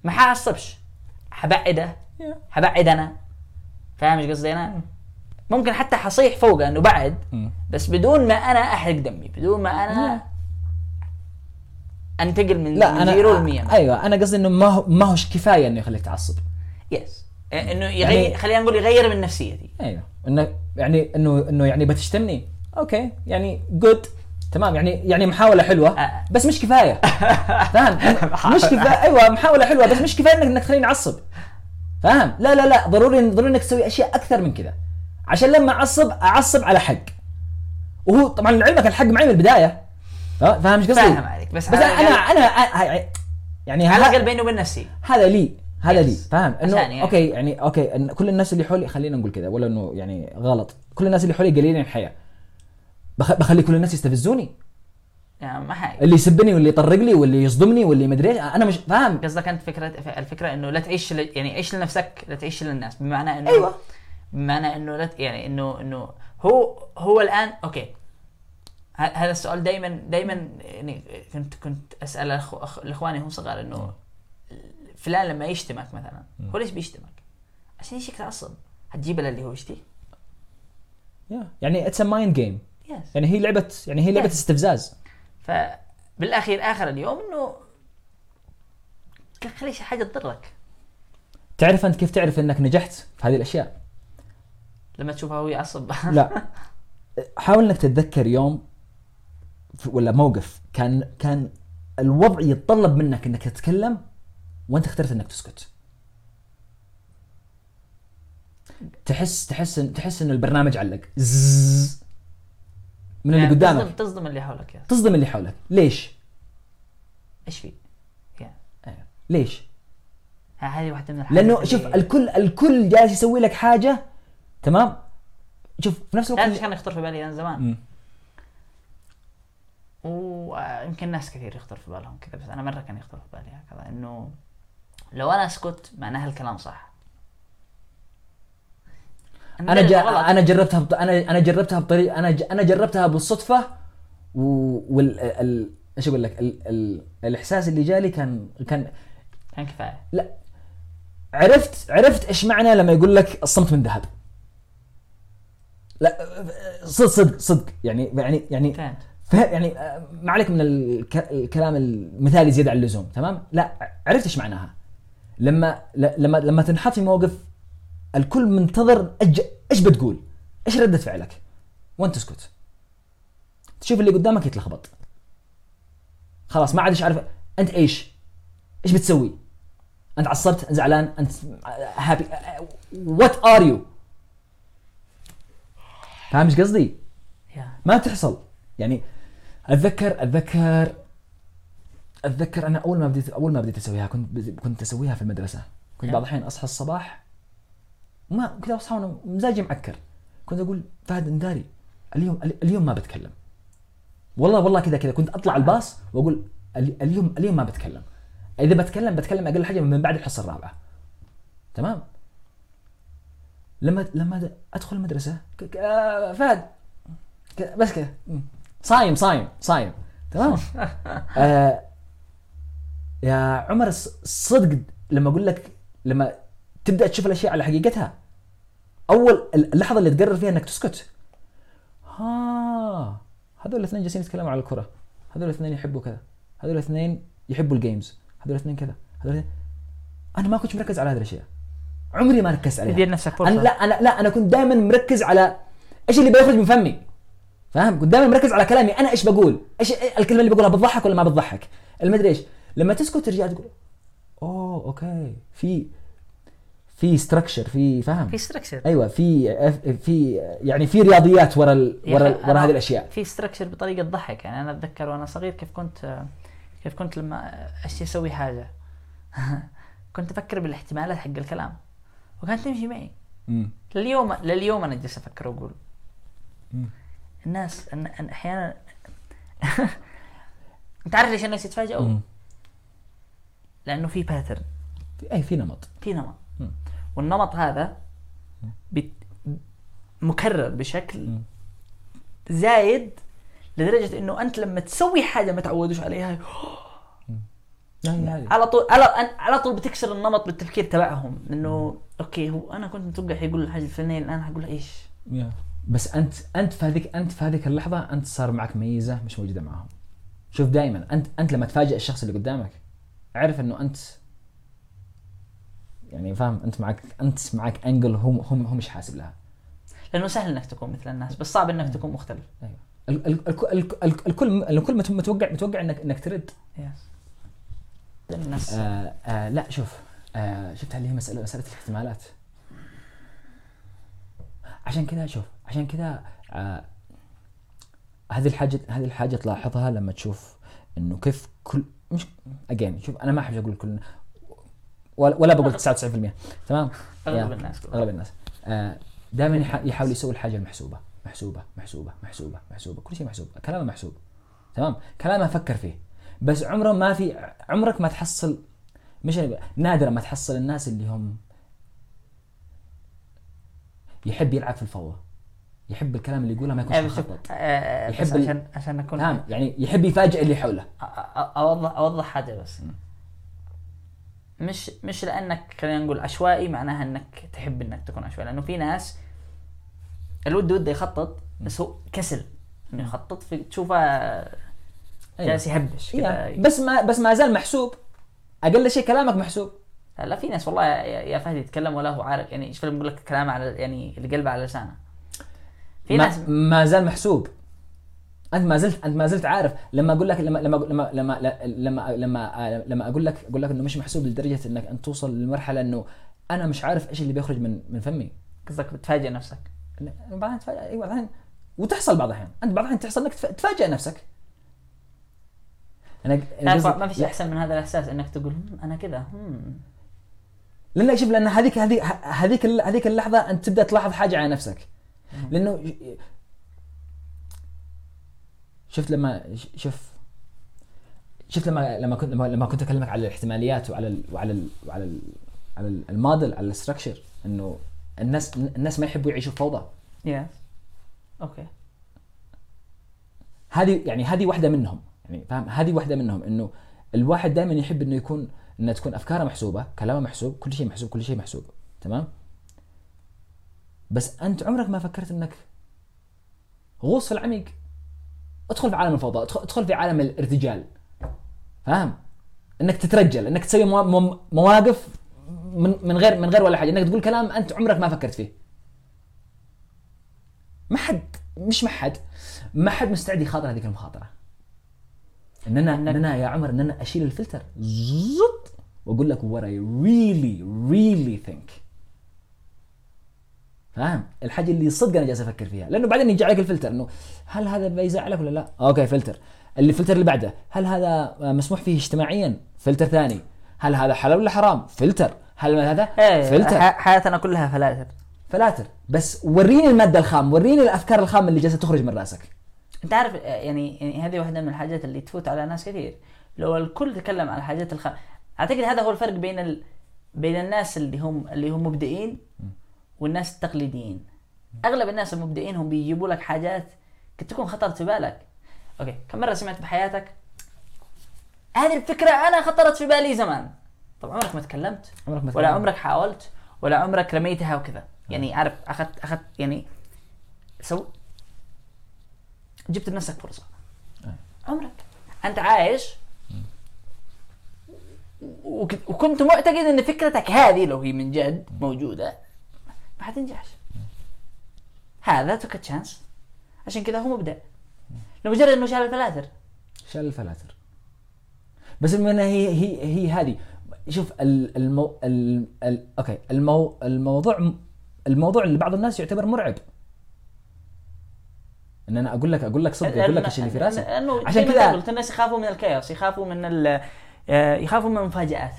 B: ما حعصبش. حبعده. حبعد أنا. فاهم إيش قصدي أنا؟ ممكن حتى حصيح فوقه إنه بعد. بس بدون ما أنا أحرق دمي بدون ما أنا أنتقل من
A: لا
B: من zero ل 100
A: أيوه أنا قصدي إنه ما هو ما هوش كفاية إنه يخليك تعصب.
B: yes إنه يغير
A: يعني-
B: خلينا نقول يغير من نفسيتي.
A: أيوه. إنه يعني انه إنه يعني بتشتمني. okay. يعني good تمام. يعني يعني محاولة حلوة
B: آه.
A: بس مش كفاية. فاهم؟ مش كفاية. أيوه محاولة حلوة بس مش كفاية انك إنك تخليني أعصب. فاهم؟ لا لا لا. ضروري ضروري إنك تسوي أشياء أكثر من كذا عشان لما أعصب أعصب على حق. وهو طبعا لعلمك الحق معي من البداية. فا- فاهم إيش قصدي؟
B: فاهم عليك بس
A: بس أنا أنا يعني
B: على
A: ه-
B: الاقل بيني وبين نفسي.
A: هذا لي هذا. لي فاهم؟ انه
B: يعني.
A: okay يعني okay إن كل الناس اللي حولي خلينا نقول كذا ولا إنه يعني غلط. كل الناس اللي حولي قليلين الحياء. بخ... بخلي كل الناس يستفزوني.
B: يعني ما حاجة.
A: اللي يسبني واللي يطرق لي واللي يصدمني واللي مدري إيش. أنا مش فاهم؟
B: قصدك أنت فكره الفكرة إنه لا تعيش ل... يعني عيش لنفسك لا تعيش للناس. بمعنى انه
A: أيوة.
B: بمعنى إنه لا ت- يعني انه إنه هو هو الان okay. هذا السؤال دائما دائما يعني كنت كنت أسأل اخواني هم صغار إنه فلان لما يشتمك مثلا هو ليش بيشتمك؟ عشان يشيك تعصب هتجيب له اللي هو يشتي؟
A: يعني it's mind
B: game
A: يعني هي لعبه يعني هي لعبة
B: Yes.
A: استفزاز.
B: فبالاخير آخر اليوم إنه خلي شي حاجة تضرك
A: تعرف أنت كيف تعرف إنك نجحت في هذه الأشياء؟
B: لما تشوفه هو يعصب
A: لا. حاول إنك تتذكر يوم ولا موقف كان كان الوضع يتطلب منك إنك تتكلم وأنت اخترت إنك تسكت. تحس تحس إن- تحس إن البرنامج علق. زز من اللي
B: يعني
A: قدامك.
B: تصدم, تصدم اللي حولك يا.
A: تصدم اللي حولك. ليش؟
B: إيش في؟ يعني
A: أيوة. ليش؟
B: هذه واحدة من الحاجات
A: لأنه
B: اللي-
A: شوف الكل الكل جالس يسوي لك حاجة تمام؟ شوف في نفس الوقت
B: كان يخطر في بالي أنا زمان.
A: مم.
B: ويمكن ناس كثير يخطر في بالهم كذا بس أنا مرة كان يخطر في بالي هكذا إنه لو أنا أسكت معناها الكلام صح. أنا
A: جا
B: غلط.
A: أنا جربتها بط... أنا أنا جربتها بطريقه أنا ج... أنا جربتها بالصدفة و... وال ال... إيش أقول لك؟ ال... ال... الإحساس اللي جالي كان كان
B: كان كفاية.
A: لا. عرفت عرفت إيش معنى لما يقول لك الصمت من ذهب. لا صدق صدق صدق. يعني يعني يعني
B: فهمت.
A: فهم يعني آه، ما عليك من الك... الكلام المثالي زيادة عن اللزوم تمام؟ لا عرفت إيش معناها؟ لما لما لما تنحط في موقف الكل منتظر أج... إيش بتقول؟ إيش ردة فعلك؟ وانت تسكت؟ تشوف اللي قدامك يتلخبط. خلاص ما عادش عارف أنت إيش؟ إيش بتسوي؟ أنت عصبت؟ أنت زعلان؟ أنت happy what are you فاهم إيش قصدي؟ ما تحصل يعني اتذكر اتذكر أتذكر أنا أول ما بديت أول ما بديت أسويها كنت كنت أسويها في المدرسة. كنت بعض الأحيان أصحى الصباح ما كنت أصحى وأنا مزاجي معكر كنت أقول فهد انداري اليوم اليوم ما بتكلم. والله والله كذا كذا. كنت أطلع الباص وأقول ال- اليوم اليوم ما بتكلم. إذا بتكلم بتكلم أقل حاجة من بعد الحصة الرابعة. تمام؟ لما لما أدخل المدرسة آه، فهد بس كذا. صايم صايم صايم. تمام؟ آه يا عمر الص- صدق لما أقول لك لما تبدأ تشوف الأشياء على حقيقتها أول اللحظة اللي تقرر فيها إنك تسكت. ها هذول الاثنين جالسين يتكلموا على الكرة. هذول الاثنين يحبوا كذا. هذول الاثنين يحبوا الجيمز هذول الاثنين كذا. هذول الاثنين- أنا ما كنت مركز على هذه الأشياء. عمري ما ركزت عليها.
B: تدير نفسك فرصة.
A: أنا لا أنا لا أنا كنت دائما مركز على إيش اللي بيخرج من فمي. فاهم؟ دائما مركز على كلامي. أنا إيش بقول؟ إيش الكلمة اللي بقولها؟ بتضحك ولا ما بتضحك؟ المدري إيش. لما تسكت ترجع تقول أوه okay. في في structure في فاهم؟
B: في ستراكشر
A: أيوه في في يعني في رياضيات ورا ال- ورا
B: أنا
A: ورا هذه الأشياء.
B: في structure بطريقة تضحك يعني أنا أتذكر وأنا صغير كيف كنت كيف كنت لما اشتي أسوي حاجة. كنت أفكر بالاحتمالات حق الكلام. وكانت تمشي معي.
A: مم.
B: لليوم لليوم أنا جالس أفكر
A: وأقول.
B: الناس أن أن أحيانا أنت عارف ليش الناس يتفاجئوا؟
A: مم.
B: لأنه في باترن
A: في أي في نمط
B: في نمط
A: مم.
B: والنمط هذا بت... مكرر بشكل
A: مم.
B: زايد لدرجة إنه أنت لما تسوي حاجة ما تعودوش عليها. على طول على على طول بتكسر النمط بالتفكير تبعهم إنه okay هو أنا كنت متوقع حيقول الحاجة الفلانية الآن حقول
A: إيش؟ بس أنت أنت في هذيك أنت في هذيك اللحظة أنت صار معك ميزة مش موجودة معاهم شوف دائما أنت أنت لما تفاجئ الشخص اللي قدامك اعرف إنه أنت يعني فاهم أنت معك أنت معك angle هو هو هو مش حاسب لها.
B: لأنه سهل إنك تكون مثل الناس بس صعب إنك تكون مختلف.
A: أيوه. ال- ال- الك- الك- الك- الكل الكل مت- متوقع متوقع إنك إنك ترد.
B: يس الناس.
A: آه آه لا شوف آه شفت اللي هي مسألة مسألة الاحتمالات. عشان كذا شوف عشان كذا آه هذه الحاجة هذه الحاجة تلاحظها لما تشوف إنه كيف كل مش اجين شوف أنا ما أحب أقول كل ولا, ولا بقول 99% تمام؟ أغلب.
B: الناس
A: أغلب الناس. آه دائما يحاول يسوي الحاجة المحسوبة محسوبة محسوبة محسوبة محسوبة كل شيء محسوب كلامه محسوب. تمام؟ كلامه فكر فيه. بس عمره ما في عمرك ما تحصل مش نادرا ما تحصل الناس اللي هم يحب يلعب في الفوضى يحب الكلام اللي يقوله ما يكونش
B: بس-
A: مخطط.
B: آه،
A: يحب ال-
B: عشان عشان اكون
A: فاهم يعني يحب يفاجئ اللي حوله.
B: اوضح أوضح حاجة بس. مش مش لأنك خلينا نقول عشوائي معناها إنك تحب إنك تكون عشوائي. لأنه في ناس الود وده يخطط بس هو كسل إنه يخطط في تشوفه جالس يهبش كذا
A: بس ما بس ما زال محسوب. أقل شيء كلامك محسوب.
B: لا في ناس والله يا فهد يتكلم ولا هو عارف يعني إيش بقول لك كلام على يعني اللي قلبه على لسانه. في
A: ما,
B: ناس
A: ما زال محسوب. أنت ما زلت أنت ما زلت عارف. لما أقول لك لما لما لما لما لما لما, لما أقول لك أقول لك إنه مش محسوب لدرجة إنك أنت توصل لمرحلة إنه أنا مش عارف إيش اللي بيخرج من من فمي.
B: قصدك بتفاجئ نفسك.
A: بعدين تفاجئ أيوه بعدين وتحصل بعض الأحيان. أنت بعض الأحيان تحصل إنك تف- تفاجئ نفسك. أنا
B: ما فيش أحسن من هذا الإحساس إنك تقول "هم، أنا كذا هم
A: لأن شوف لأن هذيك هذيك هذيك هذيك اللحظة أنت تبدأ تلاحظ حاجة على نفسك. لأنه شفت لما شوف شفت لما لما كنت لما, كنت أكلمك على الاحتماليات وعلى ال وعلى ال وعلى ال على ال- الموديل على ال structure إنه الناس الناس ما يحبوا يعيشوا في فوضى.
B: yes okay
A: هذه يعني هذه واحدة منهم يعني فاهم؟ هذه واحدة منهم إنه الواحد دائما يحب إنه يكون انه تكون افكاره محسوبة كلامه محسوب كل شيء محسوب كل شيء محسوب تمام؟ بس أنت عمرك ما فكرت إنك غوص في العميق. ادخل في عالم الفوضى ادخل, في عالم الارتجال. فاهم؟ إنك تترجل إنك تسوي موا- مو- مواقف من من غير من غير ولا حاجة إنك تقول كلام أنت عمرك ما فكرت فيه. ما حد مش ما حد ما حد مستعد يخاطر هذيك المخاطرة. ان أنا ان أنا يا عمر ان أنا أشيل الفلتر. زط وأقول لك what I really really think. فاهم؟ الحاجة اللي صدق أنا جالس أفكر فيها. لأنه بعدين يجي عليك الفلتر إنه هل هذا بيزعلك ولا لا؟ okay فلتر. اللي الفلتر اللي بعده هل هذا مسموح فيه اجتماعيا؟ فلتر ثاني. هل هذا حلال ولا حرام؟ فلتر. هل هذا
B: إيه،
A: فلتر.
B: حياتنا كلها فلاتر.
A: فلاتر. بس وريني المادة الخام وريني الأفكار الخام اللي جالسة تخرج من رأسك.
B: أنت عارف يعني يعني هذه واحدة من الحاجات اللي تفوت على ناس كثير. لو الكل تكلم عن الحاجات الخ... أعتقد هذا هو الفرق بين ال... بين الناس اللي هم اللي هم مبدئين والناس التقليديين. أغلب الناس المبدئين هم بيجيبوا لك حاجات قد تكون خطرت في بالك. okay كم مرة سمعت بحياتك؟ هذه الفكرة أنا خطرت في بالي زمان. طب عمرك ما تكلمت؟
A: عمرك ما
B: ولا
A: تكلمت.
B: عمرك حاولت؟ ولا عمرك رميتها وكذا. يعني عارف أخذت أخذت يعني سو جبت لنفسك فرصة. عمرك. أنت عايش وكنت معتقد إن فكرتك هذه لو هي من جد موجودة ما حتنجحش. هذا took chance عشان كذا هو مبدع لمجرد إنه شال الفلاتر.
A: شال الفلاتر. بس من هي هي هي هذه. شوف ال- المو ال ال okay. المو الموضوع الموضوع اللي بعض الناس يعتبر مرعب. إن أنا أقول لك أقول لك صدق أقول لك إيش اللي في راسي. عشان كذا
B: الناس يخافوا من الكيوس يخافوا من يخافوا من المفاجآت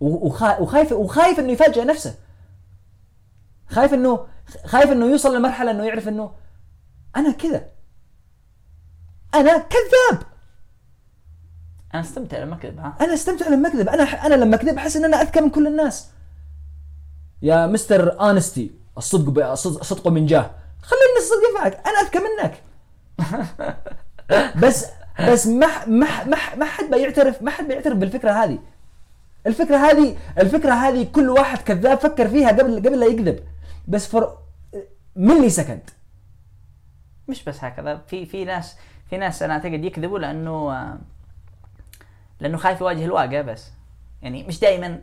A: وخا- وخايف وخايف إنه يفاجئ نفسه. خايف انه خايف إنه يوصل لمرحلة إنه يعرف إنه أنا كذا. أنا كذاب.
B: أنا استمتع لما أكذب ها؟
A: أنا استمتع لما أكذب. أنا أنا لما اكذب أحس إن أنا أذكى من كل الناس. يا مستر أنستي الصدق ب- الصدق من جاه. خلي الناس الصدق ينفعك أنا أذكى منك. بس بس ما ما ما حد بيعترف ما حد بيعترف بالفكرة هذه. الفكرة هذه الفكرة هذه كل واحد كذاب فكر فيها قبل قبل لا يكذب. بس فر ملي سكند.
B: مش بس هكذا. في في ناس في ناس أنا أعتقد يكذبوا لأنه لأنه خايف يواجه الواقع بس. يعني مش دائما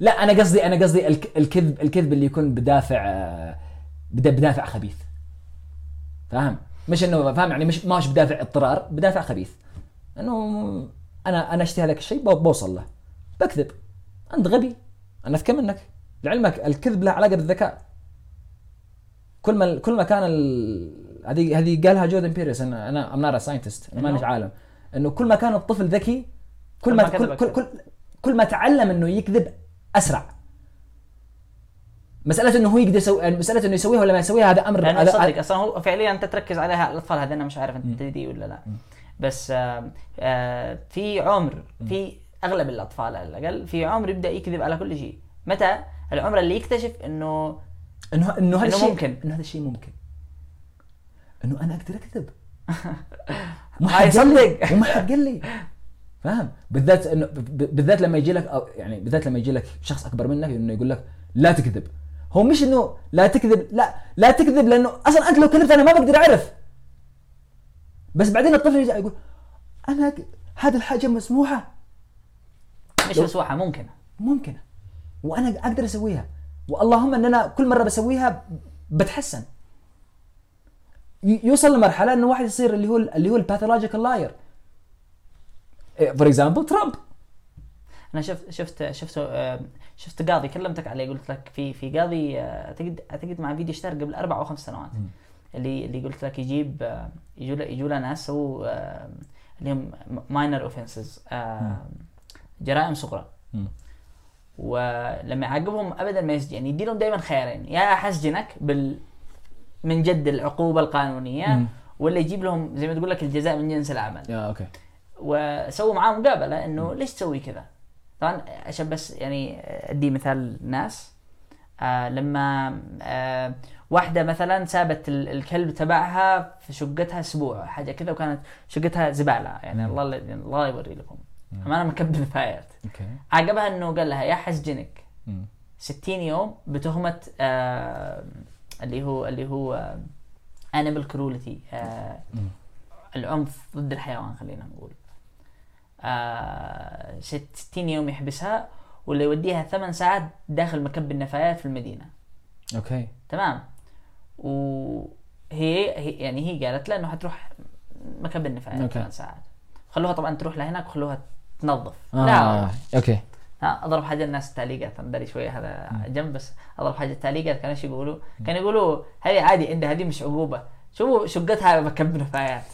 A: لا أنا قصدي أنا قصدي الك- الكذب الكذب اللي يكون بدافع آه، بدا- بدافع خبيث. فاهم؟ مش إنه فاهم يعني مش ماش بدافع اضطرار بدافع خبيث. إنه أنا أنا أشتهي هذاك الشيء بو- بوصل له. بكذب. أنت غبي. أنا أذكى منك. لعلمك الكذب له علاقة بالذكاء. كل ما كل ما كان ال... هذه هذه قالها جوردن بيترسون أنا أنا I'm not scientist أنا مانيش
B: إنه؟
A: عالم. إنه كل ما كان الطفل ذكي كل ما كل كل. كل كل ما تعلم إنه يكذب أسرع. مسألة إنه هو يقدر يسوي مسألة إنه يسويها ولا ما يسويها هذا
B: أمر
A: هذا
B: صدق أصلا هو فعليا أنت تركز عليها الأطفال هذا أنا مش عارف أنت تدري ولا لا. بس آه، آه، في عمر في أغلب الأطفال على الأقل في عمر يبدأ يكذب على كل شيء. متى؟ العمر اللي يكتشف إنه
A: إنه إنه هذا الشيء
B: ممكن.
A: إنه هذا الشيء ممكن. إنه أنا أقدر أكذب.
B: هاي
A: حد قال لي.
B: صدق.
A: وما حد قال لي. فاهم؟ بالذات انه بالذات لما يجي لك أو يعني بالذات لما يجي لك شخص أكبر منك إنه يقول لك لا تكذب. هو مش إنه لا تكذب لا لا تكذب لأنه أصلا أنت لو كذبت أنا ما بقدر أعرف. بس بعدين الطفل يجي يقول أنا هذه الحاجة مسموحة.
B: مش
A: لو-
B: مسوحه ممكن.
A: ممكنه وأنا أقدر أسويها. واللهم إن أنا كل مرة بسويها بتحسن. يوصل لمرحلة إنه واحد يصير اللي هو اللي هو ال pathological liar for example ترامب
B: أنا شفت شفت شفت آه، شفت قاضي كلمتك عليه قلت لك في في قاضي آه، اعتقد أعتقد مع فيديو اشتهر قبل أربع أو خمس سنوات. اللي اللي قلت لك يجيب آه، يجوا له يجوا له ناس سووا آه، اللي هم minor offenses جرائم صغرى. ولما يعاقبهم ابدا ما يسجن. يعني يدي لهم دائما خيارين يا احسجنك بال من جد العقوبة القانونية
A: مم.
B: ولا يجيب لهم زي ما تقول لك الجزاء من جنس العمل.
A: يا okay.
B: وسووا معاه مقابلة إنه ليش تسوي كذا؟ طبعا عشان بس يعني أدي مثال ناس. آه لما آه واحدة مثلا سابت ال- الكلب تبعها في شقتها أسبوع حاجة كذا وكانت شقتها زبالة. يعني الله الله يوري لكم. أنا مكب نفايات
A: okay.
B: عاقبها إنه قال لها يا حسجنك 60 يوم بتهمه آه اللي هو اللي هو animal cruelty آه العنف ضد الحيوان خلينا نقول. آه 60 يوم يحبسها ولا يوديها ثمان ساعات داخل مكب النفايات في المدينة.
A: okay.
B: تمام. و... هي, هي يعني هي قالت له إنه حتروح مكب النفايات
A: okay.
B: ثمان ساعات. خلوها طبعا تروح لهناك وخلوها تنظف.
A: آه.
B: لا.
A: okay.
B: ها أضرب حاجة الناس التعليقات داري شوية هذا جنب بس أضرب حاجة التعليقات كانوا إيش يقولوا؟ كانوا يقولوا هذه عادي عندها هذه مش عقوبة. شوفوا شقتها مكب نفايات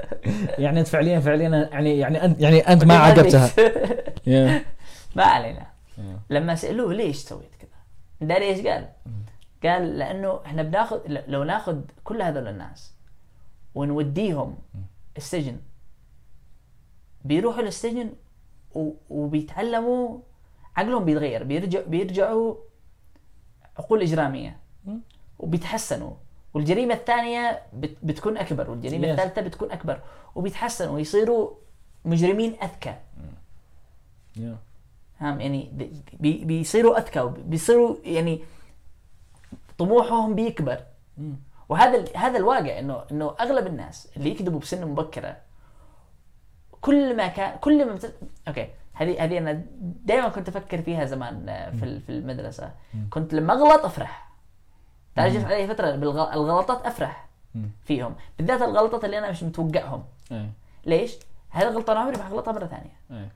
A: يعني انت فعليا فعليا يعني يعني انت يعني أنت ما عاقبتها.
B: ما علينا. لما سألوه ليش سويت كذا؟ داري إيش قال؟ قال لأنه إحنا بناخذ لو ناخذ كل هذول الناس ونوديهم السجن بيروحوا للسجن وبيتعلموا عقلهم بيتغير بيرجع بيرجعوا عقول إجرامية. وبيتحسنوا. والجريمة الثانية بت- بتكون أكبر والجريمة
A: Yes.
B: الثالثة بتكون أكبر وبيتحسنوا ويصيروا مجرمين أذكى.
A: يا.
B: فاهم؟ يعني بي- بي بيصيروا أذكى بيصيروا يعني طموحهم بيكبر.
A: مم.
B: وهذا هذا الواقع إنه إنه أغلب الناس اللي يكذبوا بسن مبكرة كل ما كان كل ما بت... أوكي هذه هذه أنا دائما كنت أفكر فيها زمان آه، في ال- في المدرسة. كنت لما أغلط أفرح. تعرف جت علي فترة بالغلطات أفرح
A: مم.
B: فيهم. بالذات الغلطات اللي أنا مش متوقعهم.
A: إيه.
B: ليش؟ هذه الغلطه أنا عمري ما حغلطها مرة ثانية؟
A: إيه.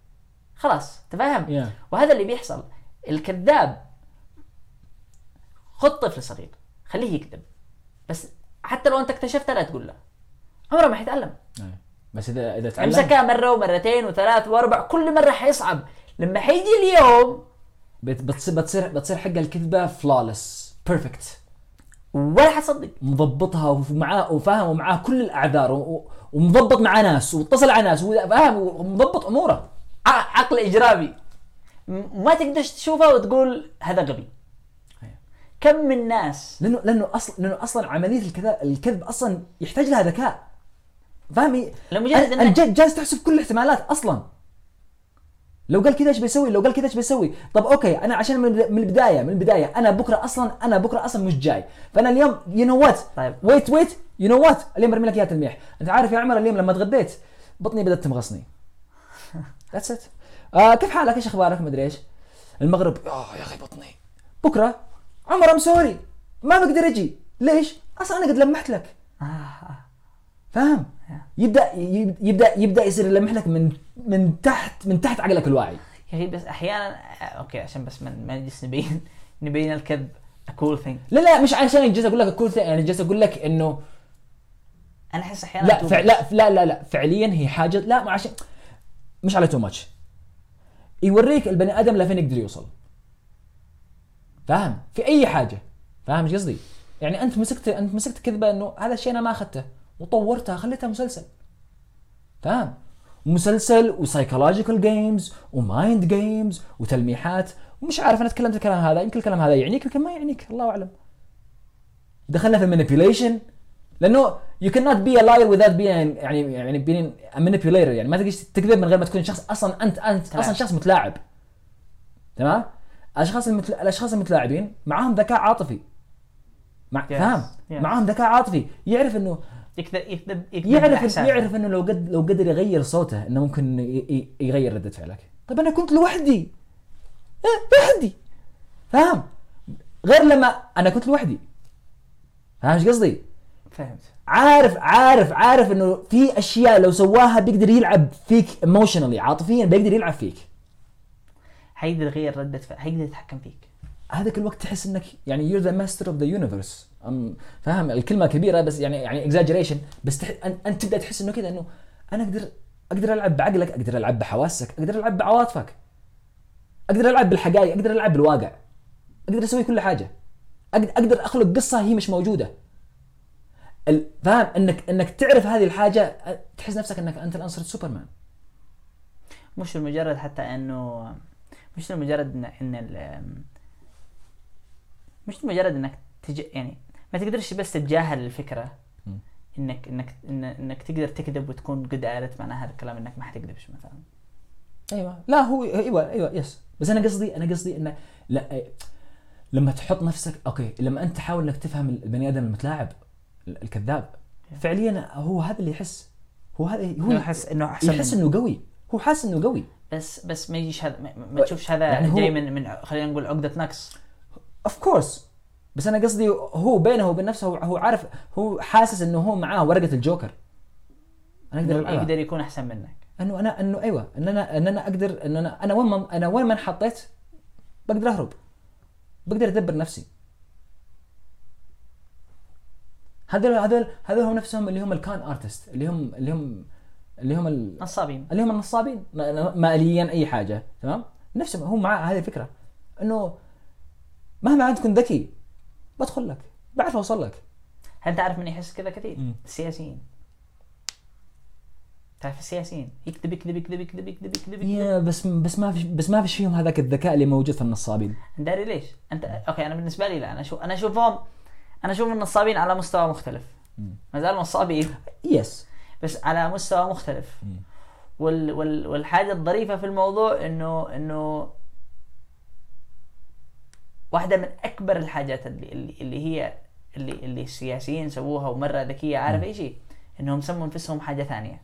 B: خلاص تفهم؟
A: يا.
B: وهذا اللي بيحصل. الكذاب خذ طفل صغير خليه يكذب. بس حتى لو أنت اكتشفتها لا تقول له عمره ما حيتعلم.
A: إيه. بس إذا إذا تعلم
B: امسكها مرة ومرتين وثلاث وأربع كل مرة حيصعب. لما حيجي اليوم
A: بت- بتصير بتصير بتصير حق الكذبة فلالس بيرفكت
B: ولا حتصدق
A: مضبطها ومعاه وفاهم ومعاه كل الأعذار ومضبط مع ناس واتصل على ناس وفاهم ومضبط
B: أموره. عقل اجرامي ما تقدر تشوفه وتقول هذا غبي. كم من ناس
A: لأنه لأنه أصلا لأنه أصلا عملية الكذب الكذب أصلا يحتاج لها ذكاء. فاهم
B: لمجرد
A: انت جالس تحسب كل الاحتمالات أصلا. لو قال كذا إيش بيسوي؟ لو قال كذا إيش بيسوي؟ طب okay أنا عشان من البدا- من البداية من البداية أنا بكرة أصلا أنا بكرة أصلا مش جاي. فأنا اليوم you know what
B: طيب.
A: wait wait you know what اليوم برمي لك إياها تلميح. أنت عارف يا عمر اليوم لما تغديت بطني بدأت تمغصني. that's it آه كيف حالك؟ إيش أخبارك؟ مدري إيش. المغرب آه يا أخي بطني. بكرة عمر I'm sorry ما بقدر أجي. ليش؟ أصلا أنا قد لمحت لك. فاهم؟ يبدأ يبدأ يبدأ يصير يلمح لك من من تحت من تحت عقلك الواعي.
B: يا أخي بس أحيانا آه، okay عشان بس ما نجلس نبين نبين الكذب whole thing
A: لا لا مش عشان جالس أقول لك كل يعني جالس أقول لك إنه
B: أنا أحس أحيانا
A: لا فع. لا لا لا لا فعليا هي حاجة لا ما عشان مش على too much يوريك البني آدم لفين يقدر يوصل. فاهم؟ في أي حاجة. فاهم إيش قصدي؟ يعني أنت مسكت أنت مسكت كذبة إنه هذا الشيء أنا ما أخذته. وطورتها خليتها مسلسل. فاهم مسلسل و psychological games و mind games وتلميحات. ومش عارف أنا تكلمت الكلام هذا يمكن الكلام هذا يعنيك يمكن ما يعنيك الله أعلم. دخلنا في manipulation. لأنه you cannot be a liar without being يعني يعني being a manipulator. يعني ما تقدر تكذب من غير ما تكون شخص أصلا انت أنت
B: تمام.
A: أصلا شخص متلاعب. تمام؟ الأشخاص المتل... الأشخاص المتلاعبين معاهم ذكاء عاطفي. مع...
B: Yes.
A: فاهم؟
B: Yes.
A: معاهم ذكاء عاطفي. يعرف إنه
B: يكذب يكذب يكذب
A: يعرف. يعرف إنه لو قد لو قدر يغير صوته إنه ممكن. يغير ردة فعلك. طيب أنا كنت لوحدي. إيه، لوحدي. فاهم؟ غير لما أنا كنت لوحدي. فاهم إيش قصدي؟
B: فهمت.
A: عارف عارف عارف إنه في أشياء لو سواها بيقدر يلعب فيك ايموشنالي عاطفيا بيقدر يلعب فيك.
B: حيقدر يغير ردة فعل حيقدر يتحكم فيك.
A: هذاك الوقت تحس إنك يعني you're the master of the universe. أم فاهم؟ الكلمة كبيرة بس يعني يعني exaggeration. بس تح... أنت تبدأ تحس إنه كذا إنه أنا أقدر أقدر ألعب بعقلك أقدر ألعب بحواسك أقدر ألعب بعواطفك أقدر ألعب بالحقائق أقدر ألعب بالواقع أقدر أسوي كل حاجة. أقدر أخلق قصة هي مش موجودة. فاهم؟ إنك إنك تعرف هذه الحاجة تحس نفسك إنك أنت الان صرت سوبرمان.
B: مش لمجرد حتى إنه مش لمجرد إن ال- مش لمجرد إنك تج... يعني ما تقدرش بس تتجاهل
A: الفكرة.
B: انك انك إنك تقدر تكذب وتكون قد عرفت معنى هذا الكلام إنك ما حتكذبش مثلا.
A: أيوه. لا هو أيوه أيوه yes بس أنا قصدي أنا قصدي إنه لا لما تحط نفسك okay لما أنت تحاول إنك تفهم البني آدم المتلاعب ال- الكذاب فعليا هو هذا اللي يحس. هو هذا هو
B: يحس إنه أحسن
A: يحس. إنه قوي. هو حاسس إنه قوي.
B: بس بس ما يجيش هذا ما, تشوفش هذا
A: يعني
B: جاي من من خلينا نقول عقدة نقص.
A: of course بس أنا قصدي هو بينه وبين نفسه هو- عارف هو حاسس إنه هو معاه ورقة الجوكر. أنا أقدر العبها
B: يقدر يكون أحسن منك.
A: إنه أنا إنه أيوه. ان أنا ان أنا أقدر ان أنا أنا وين ما أنا وين ما انحطيت بقدر أهرب. بقدر أدبر نفسي. هذول هذول هذول هم نفسهم اللي هم ال con artist اللي هم اللي هم اللي هم ال-
B: نصابين.
A: اللي هم النصابين. ما- ماليا أي حاجة تمام؟ نفسهم هو معاه هذه الفكرة. إنه مهما أنت كنت ذكي بدخل لك بعرف أوصل لك.
B: هل تعرف من يحس كذا كثير؟
A: مم.
B: السياسيين. تعرف السياسيين؟ يكذب يكذب يكذب يكذب يكذب يكذب
A: yeah بس بس ما فيش بس ما فيش فيهم هذاك الذكاء اللي موجود في النصابين.
B: داري ليش؟ أنت okay أنا بالنسبة لي لا أنا أشوف أنا أشوفهم أنا أشوف النصابين على مستوى مختلف. ما زالوا نصابين
A: yes
B: بس على مستوى مختلف. وال وال والحاجة الظريفة في الموضوع إنه إنه واحدة من أكبر الحاجات اللي اللي, اللي هي اللي اللي السياسيين سووها ومرة ذكية عارف إيش؟ هي؟ إنهم سموا أنفسهم حاجة ثانية.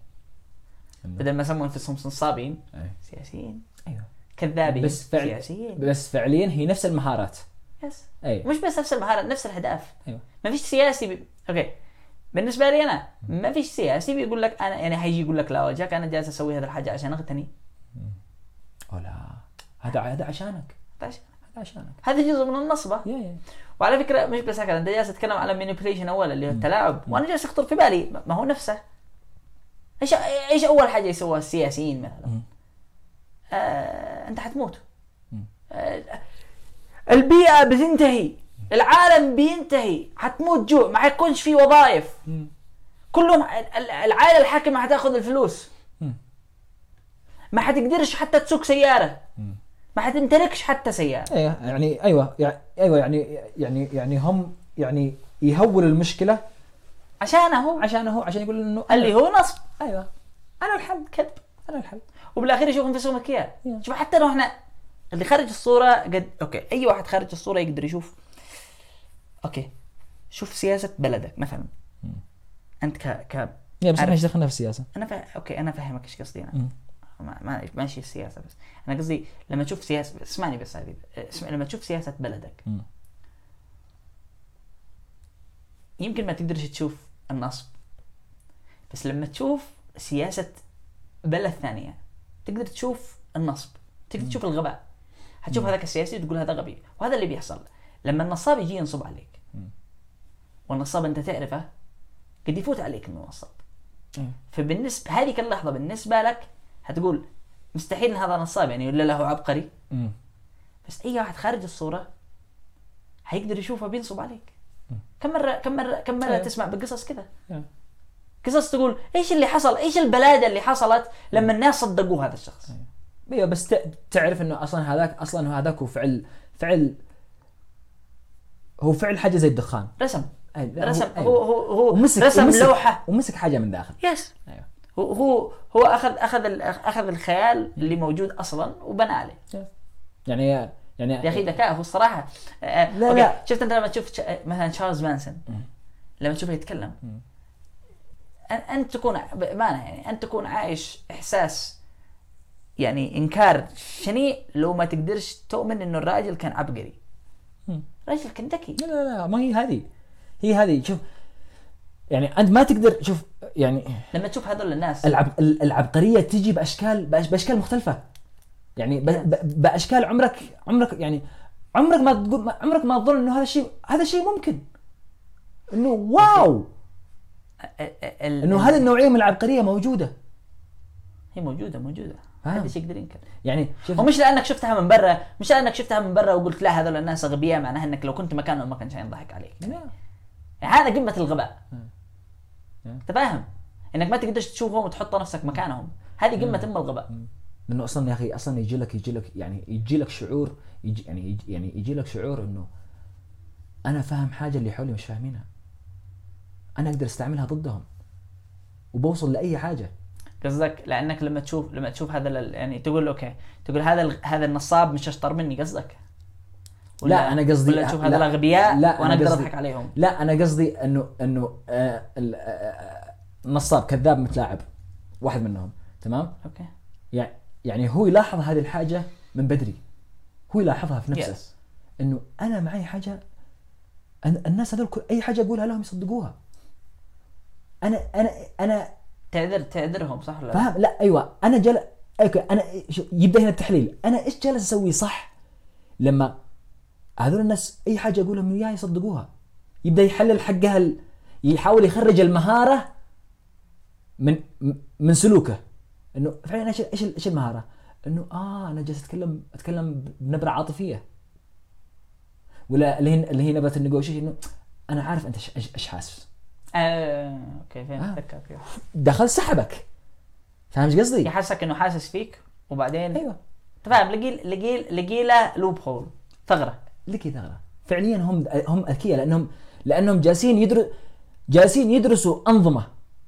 B: بدل ما سموا أنفسهم نصابين
A: أي.
B: سياسيين.
A: أيوه.
B: كذابين
A: بس فعل
B: سياسيين.
A: بس فعليا هي نفس المهارات.
B: yes.
A: اي
B: مش بس نفس المهارات نفس الأهداف.
A: أيوه.
B: ما فيش سياسي بي... okay. بالنسبة لي أنا ما فيش سياسي بيقول لك أنا يعني حيجي يقول لك لا وجهك أنا جالس أسوي هذه الحاجة عشان أغتني.
A: أو لا هذا هذا عشانك. هذا عشانك.
B: هذا جزء من النصبة.
A: يا يا.
B: وعلى فكرة مش بس هكذا أنت جالس تتكلم على مانيبيوليشن أول اللي هو التلاعب. وأنا جالس يخطر في بالي ما هو نفسه. إيش إيش أول حاجة يسووها؟ السياسيين مثلا. آه، أنت حتموت. آه، البيئة بتنتهي. العالم بينتهي. حتموت جوع. ما حيكونش في وظائف. كلهم ال- العائلة الحاكمة حتاخذ الفلوس. ما حتقدرش حتى تسوق
A: سيارة.
B: ما حتمتلكش حتى سيارة.
A: أيوه يعني أيوه يعني أيوه يعني يعني يعني هم يعني يهولوا المشكلة.
B: عشانه هو.
A: عشان هو عشان يقول إنه
B: اللي هو نصب.
A: أيوه.
B: أنا الحل كذب.
A: أنا الحل
B: وبالأخير يشوف انفسهم اذكياء
A: Yeah.
B: شوف حتى لو إحنا اللي خارج الصورة قد أوكي أي واحد خارج الصورة يقدر يشوف. okay شوف سياسة بلدك مثلا. أنت ك ك
A: yeah بس
B: إحنا.
A: إيش دخلنا في السياسة؟
B: أنا فا... okay أنا فاهمك إيش قصدي
A: أنا.
B: ما ما ماشي السياسة بس. أنا قصدي لما تشوف سياسه اسمعني بس هذه اسمع لما تشوف سياسة بلدك. يمكن ما تقدرش تشوف النصب. بس لما تشوف سياسة بلد ثانية تقدر تشوف النصب. تقدر تشوف الغباء. حتشوف هذاك السياسي وتقول هذا غبي. وهذا اللي بيحصل. لما النصاب يجي ينصب عليك. والنصاب أنت تعرفه قد يفوت عليك انه نصاب
A: أيوة.
B: فبالنسبة هذيك اللحظة بالنسبة لك هتقول مستحيل إن هذا نصاب يعني ولا له عبقري.
A: مم.
B: بس أي واحد خارج الصورة حيقدر يشوفه بينصب عليك. كم مره كم مره كم مرة
A: أيوة.
B: تسمع بقصص كذا
A: أيوة.
B: قصص تقول إيش اللي حصل؟ إيش البلادة اللي حصلت لما الناس صدقوا هذا الشخص؟
A: أيوه. بس ت- تعرف إنه أصلا هذاك أصلا هذاك هو فعل فعل هو فعل حاجة زي الدخان.
B: رسم.
A: أي- لا،
B: رسم.
A: أيوة.
B: هو هو هو
A: ومسك
B: رسم
A: ومسك
B: لوحة.
A: ومسك حاجة من داخل.
B: yes
A: أيوه.
B: هو هو هو اخذ أخذ أخذ الخيال اللي موجود أصلا وبنى عليه.
A: يعني يعني
B: يا أخي ذكاء هو الصراحة آه،
A: لا،
B: okay،
A: لا.
B: شفت أنت لما تشوف مثلا تشارلز مانسون؟ لما تشوفه يتكلم. أنت تكون بامانه يعني أنت تكون عايش إحساس يعني إنكار شنيع لو ما تقدرش تؤمن إنه الراجل كان عبقري.
A: مم.
B: راجل كان ذكي.
A: لا لا لا ما هي هذه. هي هذه. شوف يعني أنت ما تقدر شوف يعني
B: لما تشوف هذول الناس.
A: العب ال- العبقرية تجي بأشكال بأشكال مختلفة. يعني ب- ب- بأشكال عمرك عمرك يعني عمرك ما تقول عمرك ما تظن إنه هذا الشيء هذا شيء ممكن. إنه واو!
B: إنه
A: هذه النوعية من العبقرية موجودة.
B: هي موجودة موجودة.
A: آه.
B: ما حد يقدر ينكر
A: يعني شوف
B: ومش لأنك شفتها من برا مش لأنك شفتها من برا وقلت لا هذول الناس أغبياء معناها إنك لو كنت مكانهم ما كانش حينضحك عليك.
A: لا.
B: يعني هذا قمة الغباء.
A: مم.
B: انت فاهم إنك ما تقدرش تشوفهم وتحط نفسك مكانهم. هذه قمة أم الغباء.
A: لأنه أصلا يا أخي أصلا يجي لك يجي لك يعني يجي لك شعور يجي يعني يجي يعني يجي لك شعور إنه أنا فاهم حاجة اللي حولي مش فاهمينها. أنا أقدر أستعملها ضدهم. وبوصل لأي حاجة.
B: قصدك لأنك لما تشوف لما تشوف هذا ال- يعني تقول أوكي تقول هذا هذا النصاب مش أشطر مني قصدك؟
A: لا أنا قصدي
B: ولا تشوف
A: لا،
B: هذول اغبياء
A: لا،
B: وأنا
A: أقدر
B: أضحك عليهم.
A: لا أنا قصدي انه إنه آه آه، آه، نصاب كذاب متلاعب واحد منهم تمام؟
B: okay.
A: يعني يعني هو يلاحظ هذه الحاجة من بدري. هو يلاحظها في نفسه.
B: yes
A: إنه أنا معي حاجة أن- الناس هذول كل- أي حاجة أقولها لهم يصدقوها. أنا أنا أنا
B: تعذر تعذرهم صح ولا لا؟
A: فاهم؟ لا أيوه. أنا جل okay أنا يبدأ هنا التحليل. أنا إيش جالس أسوي صح لما هذول الناس أي حاجة اقولهم إياها يصدقوها. يبدأ يحلل حقها ال... يحاول يخرج المهارة من من سلوكه. إنه فعلا إيش إيش إيش المهارة؟ إنه آه أنا جالس أتكلم أتكلم بنبرة عاطفية. ولا اللي هي اللي هي نبرة ال negotiation إنه أنا عارف أنت إيش إيش حاسس
B: آه، okay فهمت.
A: آه. دخل سحبك. فاهم إيش قصدي؟
B: يحسك إنه حاسس فيك وبعدين
A: أيوه.
B: انت فاهم لقي لقي لقي له loophole. ثغرة.
A: لك ثغره فعليا هم هم أذكياء لأنهم لأنهم جالسين يدرس جالسين يدرسوا أنظمة.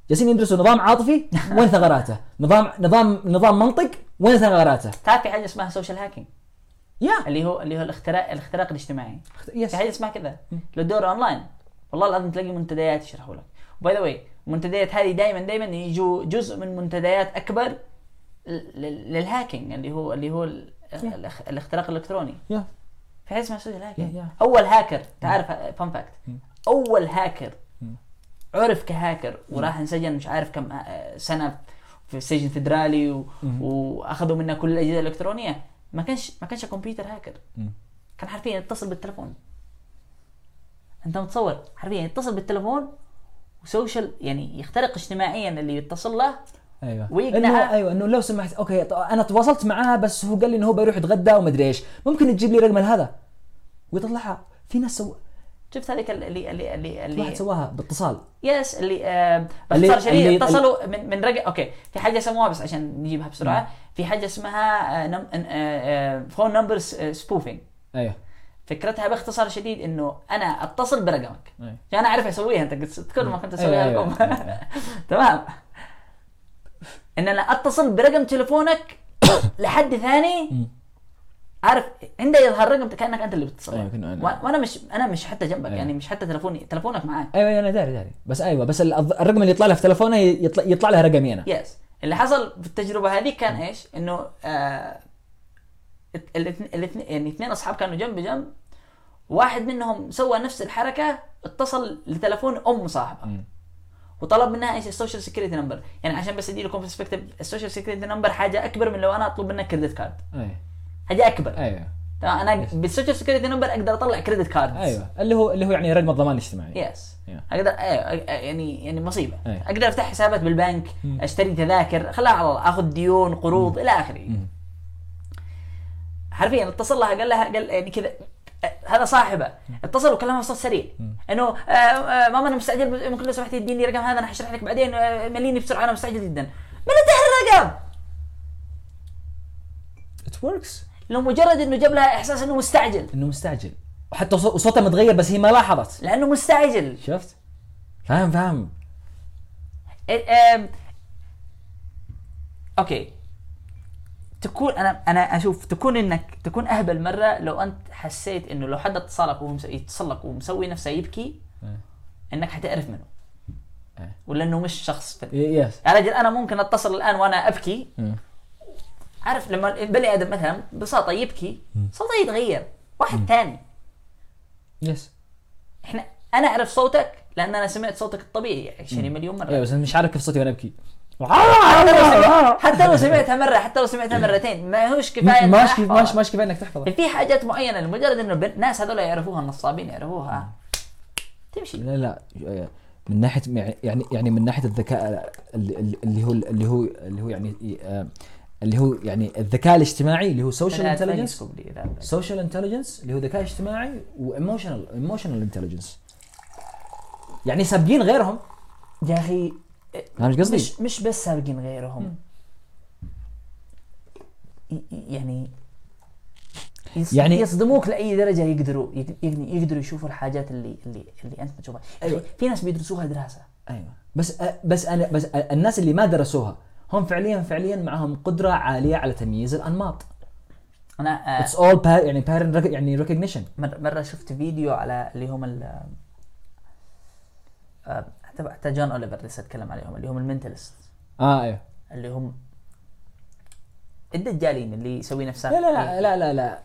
A: جالسين يدرسوا نظام عاطفي وين ثغراته. نظام نظام نظام منطق وين ثغراته.
B: تعرف في حاجة اسمها social hacking
A: yeah.
B: اللي هو اللي هو الاختراق الاختراق الاجتماعي.
A: yes.
B: في حاجة اسمها كذا. لو دور اونلاين والله العظيم تلاقي منتديات يشرحوا لك. و by the way المنتديات هذه دائما دائما يجوا جزء من منتديات أكبر لل hacking اللي هو اللي هو ال- الاخ- الاختراق الإلكتروني.
A: yeah.
B: في حاجة اسمها social hacking
A: yeah- yeah.
B: أول هاكر تعرف fun fact أول هاكر. عرف كهاكر وراح انسجن مش عارف كم آه، سنة في سجن فدرالي و...
A: مم.
B: وأخذوا منه كل الأجهزة الإلكترونية ما كانش ما كانش computer hacker
A: مم.
B: كان حرفيا يتصل بالتلفون أنت متصور حرفيا يتصل بالتلفون و social يعني يخترق اجتماعيا اللي يتصل له
A: أيوه.
B: ويقنعها-
A: انه أيوه إنه لو سمحت okay أنا تواصلت معاه بس هو قال لي إنه هو بيروح يتغدى ومدري إيش. ممكن تجيب لي رقم هذا ويطلعها. في ناس سو...
B: شفت هذيك اللي اللي اللي
A: في واحد
B: اللي
A: سواها باتصال.
B: yes اللي آه
A: اللي-
B: باختصار شديد
A: اللي-
B: اتصلوا من من رقم okay في حاجة سموها بس عشان نجيبها بسرعة. في حاجة اسمها آه، phone number spoofing
A: أيوه.
B: فكرتها باختصار شديد إنه أنا أتصل برقمك.
A: أيوة.
B: عشان أنا أعرف أسويها أنت قلت كل ما كنت أسويها
A: أيوة.
B: تمام. إن أنا أتصل برقم تليفونك لحد ثاني. عارف عنده يظهر رقم كأنك أنت اللي بتتصل
A: أيوة،
B: وأنا مش أنا مش حتى جنبك
A: أيوة.
B: يعني مش حتى تلفوني تلفونك معاك.
A: أيوه أيوة، أنا داري داري. بس أيوه بس ال- الرقم اللي يطلع له في تلفونه يطلع, يطلع لها رقمي أنا.
B: يس اللي حصل في التجربة هذه كان إيش؟ إنه آه الاثنين يعني اثنين أصحاب كانوا جنب جنب. واحد منهم سوى نفس الحركة اتصل لتلفون أم صاحبه. وطلب منها إيش؟ ال social security number يعني عشان بس أدي لكم perspective ال social security number حاجة أكبر من لو أنا أطلب منك credit card
A: أيوه.
B: حاجة أكبر.
A: أيوه.
B: تمام؟ أنا بال social security number أقدر أطلع credit
A: card أيوه. اللي هو اللي هو يعني رقم الضمان الاجتماعي
B: yes
A: Yeah.
B: أقدر أيوة. يعني يعني مصيبة.
A: أيوة.
B: أقدر أفتح حسابات بالبنك
A: مم.
B: أشتري تذاكر خلاها على الله. آخذ ديون قروض إلى
A: آخره.
B: حرفيا اتصل لها قال لها قال يعني كذا. هذا صاحبه. اتصل وكلمها بصوت سريع. إنه آه، آه، ماما أنا مستعجل ممكن لو سمحتي تديني رقم هذا أنا حشرح لك بعدين آه، مليني بسرعة أنا مستعجل جدا. من انتهى الرقم؟
A: ات وركس
B: لمجرد إنه جاب لها إحساس إنه مستعجل.
A: إنه مستعجل. وحتى صو- صوته متغير بس هي ما لاحظت.
B: لأنه مستعجل.
A: شفت؟ فاهم فاهم.
B: إيه، أوكي. تكون أنا أنا أشوف تكون إنك تكون أهبل مرة لو أنت حسيت إنه لو حد اتصلك وهو مس- يتصل لك ومسوي نفسه يبكي
A: إيه.
B: إنك حتعرف منه
A: إيه.
B: ولا إنه مش شخص.
A: يس
B: يا رجل أنا ممكن أتصل الآن وأنا
A: أبكي.
B: عارف لما البني آدم مثلا ببساطة يبكي. صوته يتغير واحد ثاني
A: يس
B: إحنا أنا أعرف صوتك لأن أنا سمعت صوتك الطبيعي 20 مليون
A: مرة بس أنا مش عارف كيف صوتي وأنا أبكي
B: حتى لو سمعت- حتى لو سمعتها مرة حتى لو سمعتها مرتين ما هوش كفاية
A: ماش. ماش ماش كفاية إنك تحفظه
B: في حاجات معينة لمجرد إنه الناس هذول يعرفوها النصابين يعرفوها. تمشي.
A: لا لا من ناحيه يعني يعني من ناحية الذكاء اللي اللي هو اللي هو اللي هو يعني آه، اللي هو يعني الذكاء الاجتماعي اللي هو
B: social intelligence.
A: social intelligence اللي هو ذكاء اجتماعي و emotional emotional intelligence يعني سابقين غيرهم.
B: يا أخي
A: فاهم إيش قصدي؟
B: مش مش بس سابقين غيرهم. يعني
A: يعني-
B: يصدموك لأي درجة يقدروا يق- يق- يقدروا يشوفوا الحاجات اللي اللي اللي أنت ما تشوفها
A: أيوة.
B: في ناس بيدرسوها دراسة.
A: أيوه. بس بس أنا بس الناس اللي ما درسوها هم فعليا فعليا معهم قدرة عالية على تمييز
B: الأنماط. أنا
A: اتس اول يعني بارن يعني ريكوجنيشن
B: مره شفت فيديو على اللي هم ال حتى حتى جون أوليفر لسه أتكلم عليهم اللي هم المنتالست
A: آه أيوه
B: اللي هم الدجالين اللي يسوي نفسه.
A: لا لا لا لا لا, لا.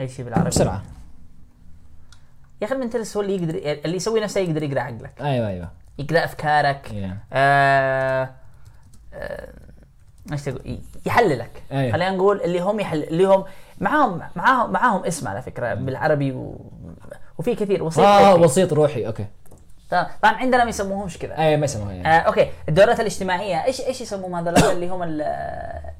B: أي شيء بالعربي.
A: بسرعة.
B: يا أخي ال mentalist هو اللي يقدر اللي يسوي نفسه يقدر يقرأ عقلك.
A: أيوه أيوه.
B: يقرأ أفكارك.
A: Yeah.
B: آه آه إيش تقول؟ يحللك.
A: أيوة.
B: خلينا نقول اللي هم يحل اللي هم معاهم معاهم معاهم اسم على فكرة بالعربي و... وفي كثير وسيط
A: آه
B: روحي.
A: وسيط روحي. أوكي.
B: طبعا طبعاً عندنا ما يسموهمش كذا.
A: اي ما يسموها يعني
B: آه أوكي. الدورات الاجتماعية إيش إيش يسموهم هذول؟ اللي هم آه،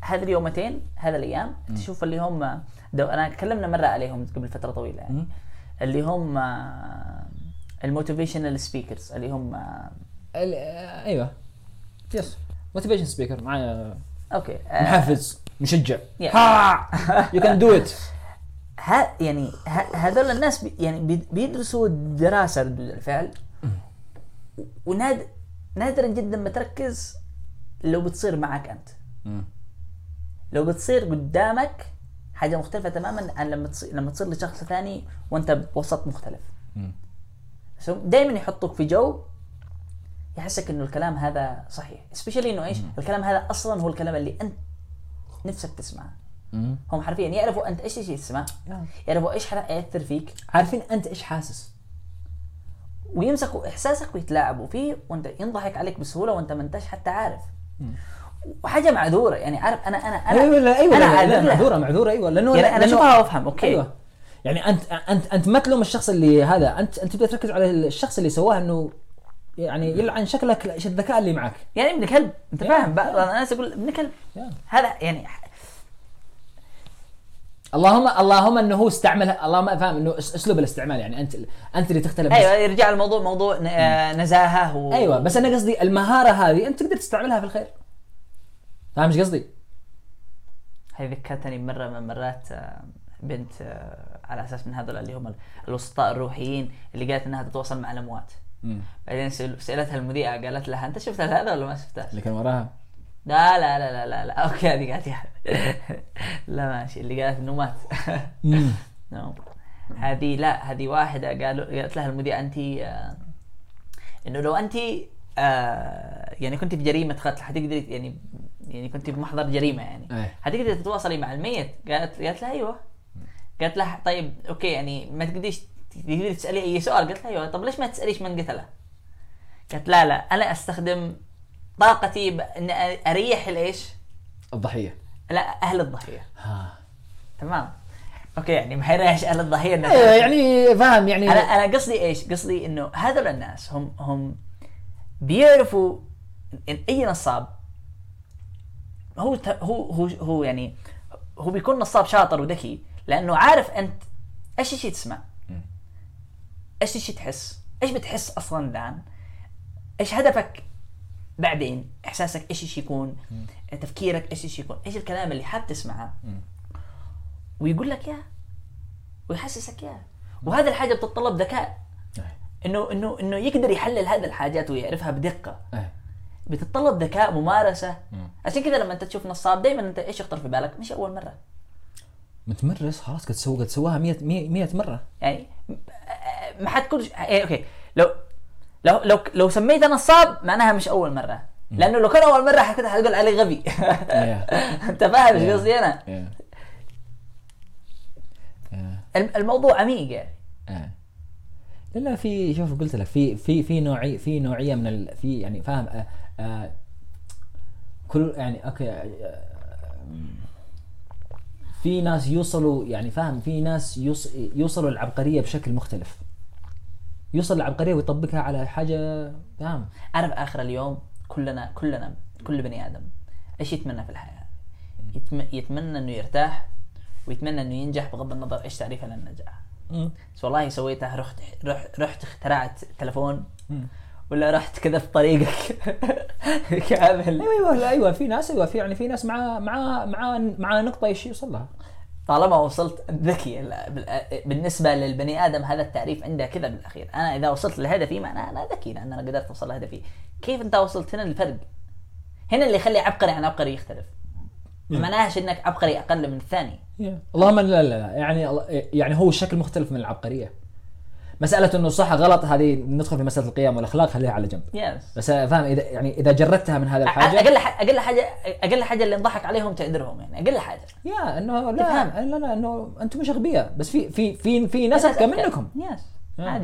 B: هذه اليومتين هذا الأيام. تشوف اللي هم دو أنا تكلمنا مرة عليهم قبل فترة طويلة يعني. اللي هم الموتيفيشنال سبيكرز اللي هم آه،
A: آه، أيوه. يس موتيفيشن سبيكر معايا
B: أوكي. آه،
A: محفز مشجع. يو كان دو ات
B: ها يعني هذول الناس بي يعني بي- بيدرسوا دراسة ردود الفعل. وناد نادرا جدا ما تركز لو بتصير معك أنت. لو بتصير قدامك حاجة مختلفة تماما عن لما تصير لما تصير لشخص ثاني وأنت بوسط مختلف. دائما يحطوك في جو يحسك إنه الكلام هذا صحيح. سبيشالي إنه إيش؟ الكلام هذا أصلا هو الكلام اللي أنت نفسك تسمعه. هم حرفيا يعرفوا أنت إيش تجي تسمع. يعرفوا إيش حيأثر فيك.
A: عارفين أنت إيش حاسس.
B: ويمسكوا إحساسك ويتلاعبوا فيه وأنت ينضحك عليك بسهولة وأنت ما أنتش حتى عارف. وحاجة معذورة. يعني عارف أنا أنا أنا
A: أيوه لا أيوه
B: أنا
A: لا, لا. معذورة معذورة أيوه لأنه
B: يعني
A: أنا
B: اشوفها وأفهم. أوكي.
A: أيوه. يعني انت انت أنت ما تلوم الشخص اللي هذا. انت أنت تبدا تركز على الشخص اللي سواه إنه يعني يلعن شكلك إيش الذكاء اللي معك.
B: يعني ابن كلب
A: أنت
B: فاهم. بعض
A: يا.
B: الناس يقول ابن كلب. هذا يعني
A: اللهم اللهم انه هو استعملها اللهم فاهم انه اسلوب الاستعمال يعني انت انت اللي تختلف
B: أيوه يرجع الموضوع موضوع آه، نزاهة و...
A: أيوه بس أنا قصدي المهارة هذه أنت تقدر تستعملها في الخير. فاهم إيش قصدي؟
B: هذه ذكرتني مرة من مرات آه، بنت آه، على أساس من هذول اللي هم ال- الوسطاء الروحيين اللي قالت إنها تتواصل مع الأموات. بعدين سألتها المذيعة قالت لها أنت شفت هذا ولا ما شفته؟
A: اللي كان وراها.
B: لا لا لا لا لا, لا. أوكي هذه قالت لا ماشي. اللي قالت إنه مات. نعم. هذه لا هذه واحدة قالوا قالت لها المذيعه انت آه، إنه لو انت آه يعني كنت في جريمة قتل حتقدري يعني يعني كنت بمحضر جريمة يعني.
A: أيه.
B: حتقدري تتواصلي مع الميت؟ قالت قالت لها أيوه. قالت لها طيب أوكي يعني ما تقدريش تقدري تسألي أي سؤال؟ قالت لها أيوه. طب ليش ما تسأليش من قتله؟ قالت لا لا أنا أستخدم طاقتي بان أريح الايش؟
A: الضحية.
B: لا أهل الضحية.
A: ها.
B: تمام. أوكي يعني ما حيريحش أهل الضحية إنه-
A: أيوه يعني فاهم يعني
B: أنا أنا قصدي إيش؟ قصدي إنه هذول الناس هم هم بيعرفوا إن أي نصاب هو هو هو هو يعني هو بيكون نصاب شاطر وذكي لأنه عارف أنت إيش الشيء تسمع. إيش الشيء تحس؟ إيش بتحس أصلا الآن؟ إيش هدفك؟ بعدين إحساسك إيش الشيء يكون؟ تفكيرك إيش الشيء يكون؟ إيش الكلام اللي حاب تسمعه ويقول لك اياه ويحسسك اياه وهذه الحاجة بتتطلب ذكاء.
A: أيه.
B: إنه إنه إنه يقدر يحلل هذه الحاجات ويعرفها بدقة.
A: أيه.
B: بتتطلب ذكاء ممارسة. عشان كذا لما أنت تشوف نصاب دائما أنت إيش يخطر في بالك؟ مش أول مرة.
A: متمرس خلاص قد سوى قد سواها 100 100 مرة.
B: يعني ما حتكون إيه أوكي. لو لو لو لو سميته نصاب معناها مش أول مرة. لأنه لو كان أول مرة كنت حتقول عليه غبي. أنت فاهم
A: إيش.
B: قصدي
A: أنا.
B: الم- الموضوع عميق يعني.
A: لا لا في شوف قلت لك في في في نوعي في نوعية من ال في يعني فاهم آه آه كل يعني أوكي آه في ناس يوصلوا يعني فاهم في ناس يوص يوصلوا للعبقريه بشكل مختلف. يوصل العبقريه ويطبقها على حاجة فاهم
B: عارف آخر اليوم كلنا كلنا كل بني آدم إيش يتمنى في الحياة؟ يتم يتمنى إنه يرتاح ويتمنى إنه ينجح بغض النظر إيش تعريفه للنجاح. بس والله سويتها رحت رحت رحت اخترعت تلفون ولا رحت كذا في طريقك؟ كامل.
A: أيوه أيوه في ناس أيوه في يعني في ناس مع مع مع مع نقطة إيش يوصل لها.
B: طالما وصلت ذكي بالنسبة للبني آدم هذا التعريف عنده كذا بالأخير. أنا إذا وصلت لهدفي معناه أنا ذكي لأن أنا قدرت أوصل لهدفي. كيف أنت وصلت؟ هنا الفرق. هنا اللي يخلي عبقري عن عبقري يختلف. ما معناهاش إنك عبقري أقل من الثاني.
A: اللهم لا لا يعني يعني هو شكل مختلف من العبقرية. مسألة إنه صح غلط هذه ندخل في مسألة القيم والأخلاق خليها على جنب.
B: يس
A: بس فاهم إذا يعني إذا جردتها من هذه
B: الحاجة أقل أقل حاجة أقل حاجة اللي انضحك عليهم تعذرهم يعني أقل حاجة.
A: يا إنه لا
B: تفهم.
A: لا لا إنه أنتم مش اغبياء بس في في في في ناس اذكى منكم.
B: يس
A: آه.
B: عادي.